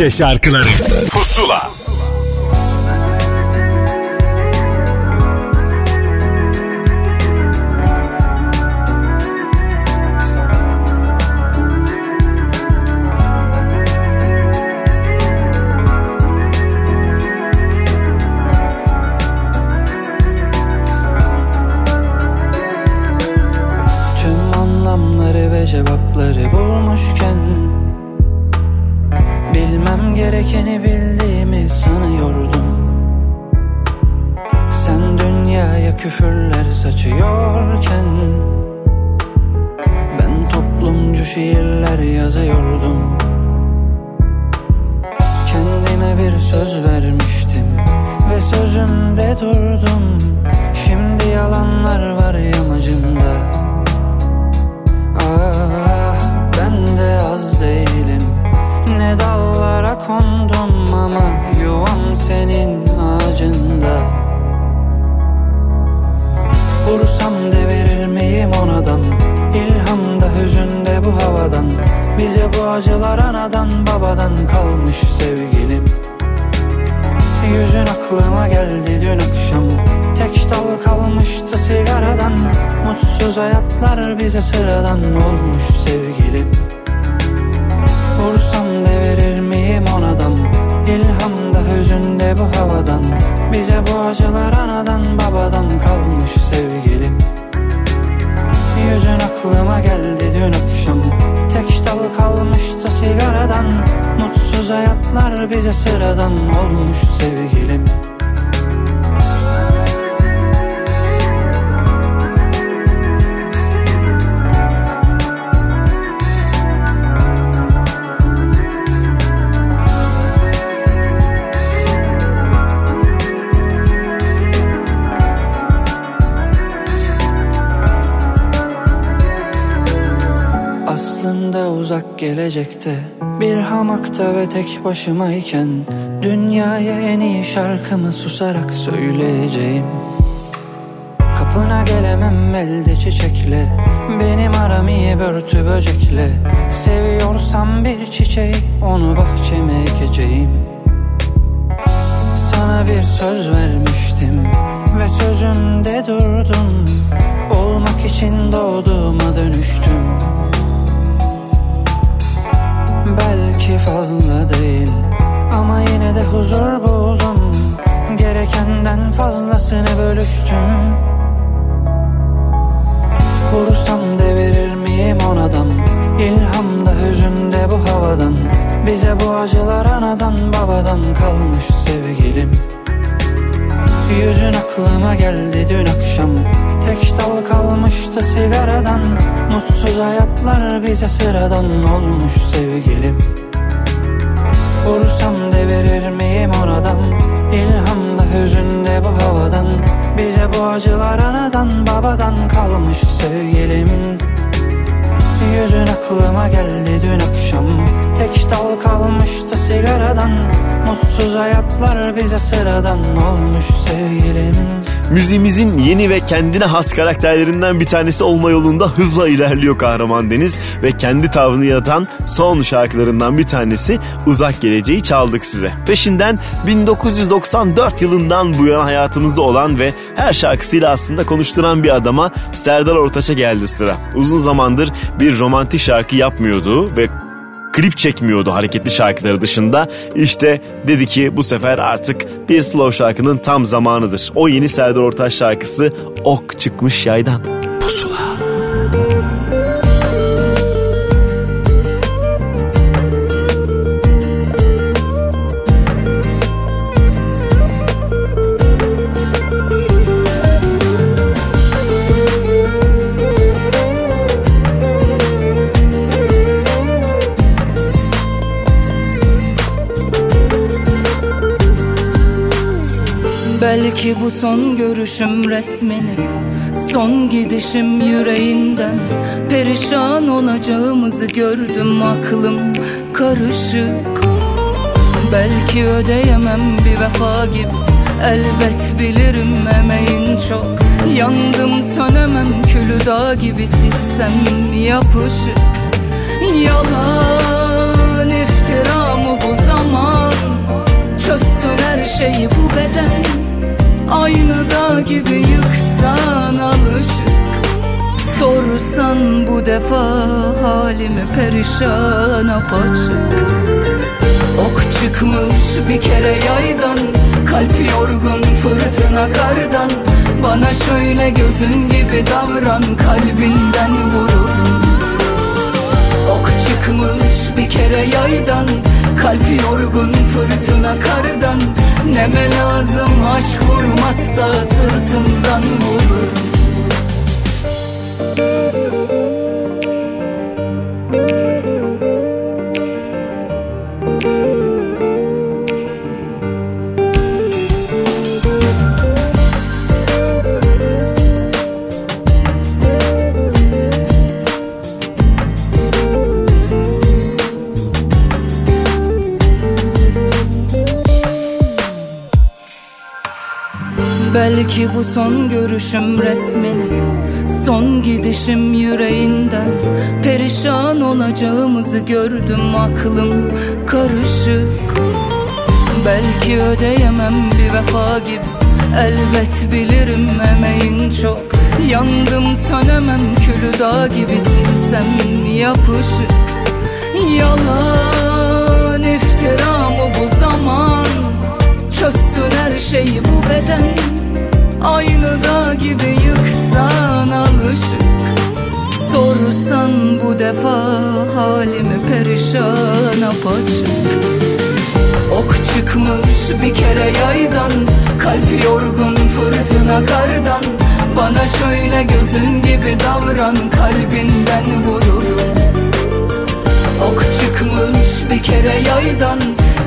Türkçe şarkıları aklıma geldi dün akşam. Tek dal kalmıştı sigaradan. Mutsuz hayatlar bize sıradan olmuş sevgilim. Vursam devirir miyim onadan? İlhamda hüzünde bu havadan. Bize bu acılar anadan babadan kalmış sevgilim Yüzün aklıma geldi dün akşam. Tek dal kalmıştı sigaradan. Mutsuz hayatlar bize sıradan olmuş sevgilim uzak gelecekte Bir hamakta ve tek başımayken Dünyaya en iyi şarkımı susarak söyleyeceğim. Kapına gelemem elde çiçekle Benim aram iyi börtü böcekle. Seviyorsam bir çiçeği onu bahçeme ekeceğim. Sana bir söz vermiştim ve sözümde durdum. Olmak için doğduğuma dönüştüm Belki fazla değil. Ama yine de huzur buldum. Gerekenden fazlasını bölüştüm. Vursam devirir miyim onadan İlhamda hüzünde bu havadan. Bize bu acılar anadan babadan kalmış sevgilim. Yüzün aklıma geldi dün akşam. Tek dal kalmıştı sigaradan. Mutsuz hayatlar bize sıradan olmuş sevgilim Vursam devirir miyim oradan? İlhamda hüzünde bu havadan. Bize bu acılar anadan babadan kalmış sevgilim. Yüzün aklıma geldi dün akşam Tek dal kalmıştı sigaradan Mutsuz hayatlar bize sıradan olmuş sevgilim Müziğimizin yeni ve kendine has karakterlerinden bir tanesi olma yolunda hızla ilerliyor Kahraman Deniz ve kendi tavrını yaratan son şarkılarından bir tanesi Uzak Geleceği çaldık size. Peşinden 1994 yılından bu yana hayatımızda olan ve her şarkısıyla aslında konuşturan bir adama Serdar Ortaç'a geldi sıra. Uzun zamandır bir romantik şarkı yapmıyordu ve klip çekmiyordu hareketli şarkıları dışında. İşte dedi ki bu sefer artık bir slow şarkının tam zamanıdır. O yeni Serdar Ortaç şarkısı Ok Çıkmış Yaydan. Pusula. Son görüşüm resmini Son gidişim yüreğinden. Perişan olacağımızı gördüm aklım karışık. Belki ödeyemem bir vefa gibi Elbet bilirim emeğin çok. Yandım sönemem külü dağ gibi silsem yapışık? Yalan iftira mı bu zaman Çözsün her şeyi bu beden Aynı dağ gibi yıksan alışık. Sorsan bu defa halimi perişan apaçık. Ok çıkmış bir kere yaydan Kalp yorgun fırtına kardan. Bana şöyle gözün gibi davran Kalbinden vururum Ok çıkmış bir kere yaydan Kalp yorgun fırtına kardan Neme lazım aşk vurmazsa sırtından vurur son görüşüm resmini Son gidişim yüreğinden. Perişan olacağımızı gördüm aklım karışık. Belki ödeyemem bir vefa gibi Elbet bilirim emeğin çok. Yandım sönemem külü dağ gibi silsem yapışık? Yalan iftira mı bu zaman Çözsün her şeyi bu beden Aynı dağ gibi yıksan alışık. Sorsan bu defa halimi perişan apaçık. Ok çıkmış bir kere yaydan Kalp yorgun fırtına kardan. Bana şöyle gözün gibi davran Kalbinden vururum Ok çıkmış bir kere yaydan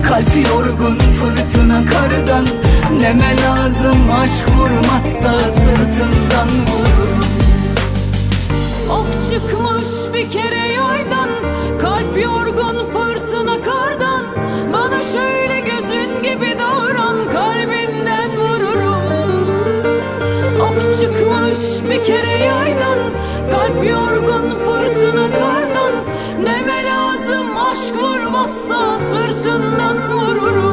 Kalp yorgun fırtına kardan Neme lazım aşk vurmazsa sırtından vurur. Ok çıkmış bir kere yaydan Kalp yorgun fırtına kardan. Bana şöyle gözün gibi davran Kalbinden vururum. Ok çıkmış bir kere yaydan Kalp yorgun fırtına kardan. Neme lazım aşk vurmazsa sırtından vururum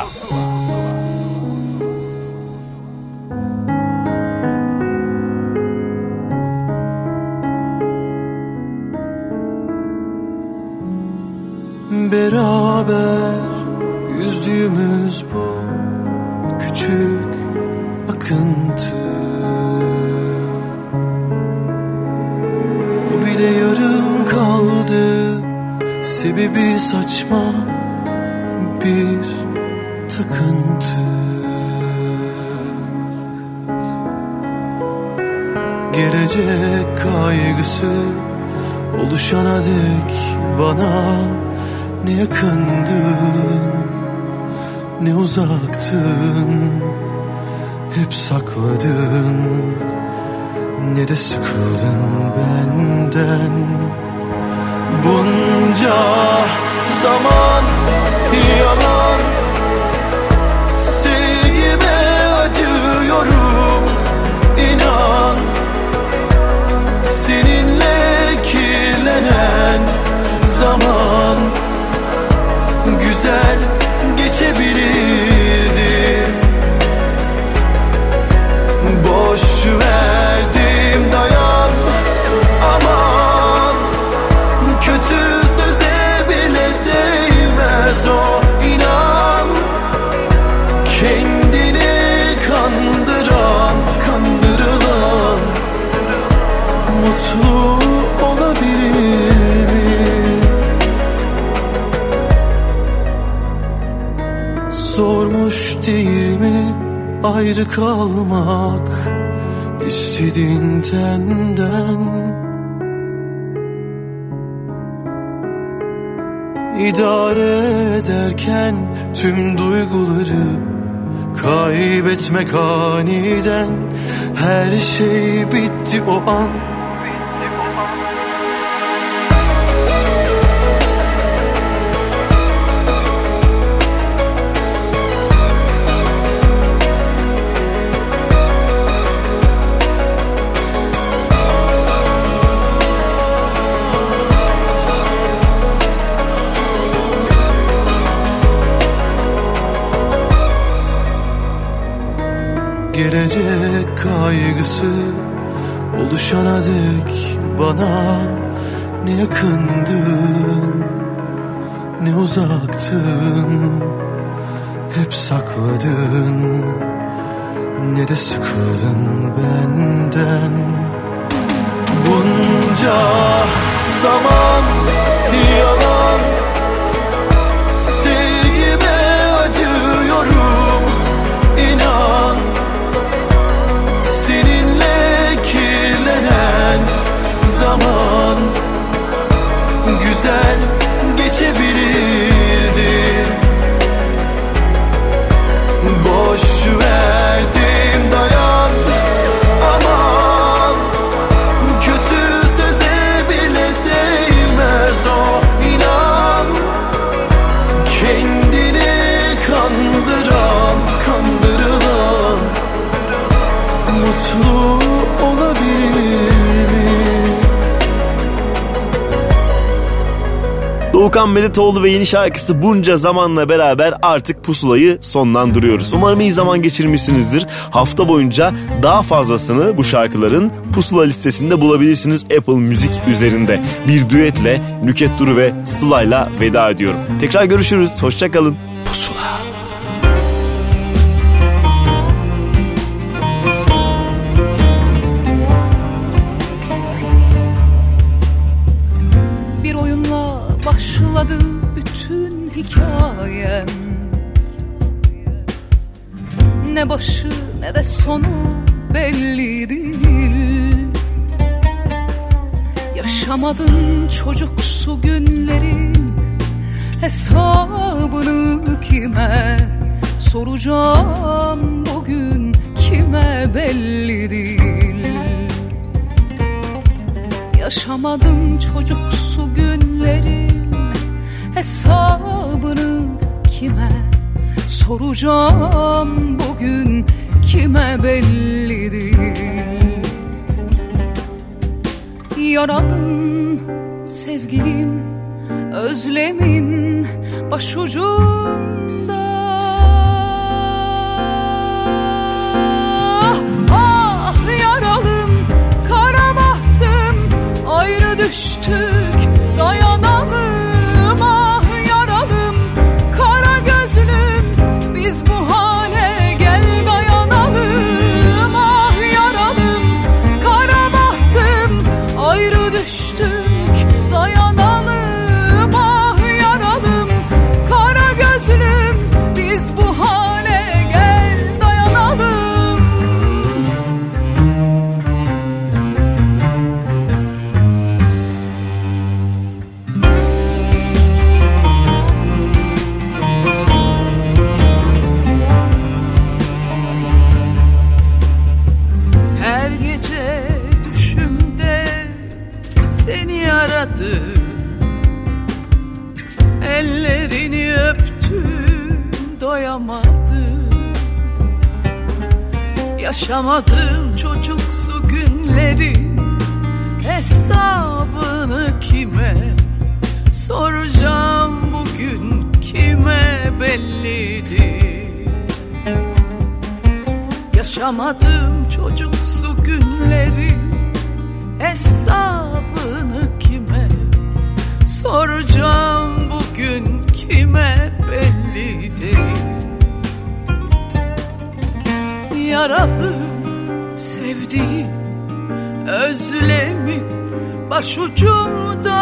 Sebebi saçma bir takıntı. Gelecek kaygısı oluşana dek bana ne yakındın ne uzaktın Hep sakladın ne de sıkıldın benden Bunca zaman yalan Sevgime acıyorum inan. Seninle kirlenen zaman Güzel geçebilirdi ayrı kalmak istediğin tenden İdare ederken tüm duyguları Kaybetmek aniden. Her şey bitti o an Gelecek kaygısı oluşana dek bana ne yakındın ne uzaktın Hep sakladın ne de sıkıldın benden. Bunca zaman yalan zaman. Güzel Doğukan Medetoğlu ve yeni şarkısı bunca zamanla beraber artık pusulayı sonlandırıyoruz. Umarım iyi zaman geçirmişsinizdir. Hafta boyunca daha fazlasını bu şarkıların pusula listesinde bulabilirsiniz Apple Müzik üzerinde. Bir düetle Nüket Duru ve Sıla'yla veda ediyorum. Tekrar görüşürüz. Hoşçakalın. Sonu belli değil. Yaşamadım çocuksu günlerin hesabını kime Soracağım bugün kime belli değil. Yaşamadım çocuksu günlerin hesabını kime soracağım bugün kime belli Yaralım sevgilim özlemin başucunda. Ah yaralım kara bahtım ayrı düştük Yaşamadım çocuksu günlerin Hesabını kime soracağım bugün kime bellidir? Yaşamadım çocuksu günlerin Hesabını kime soracağım bugün kime belli değil Yaralı sevdiğim özlemi başucumda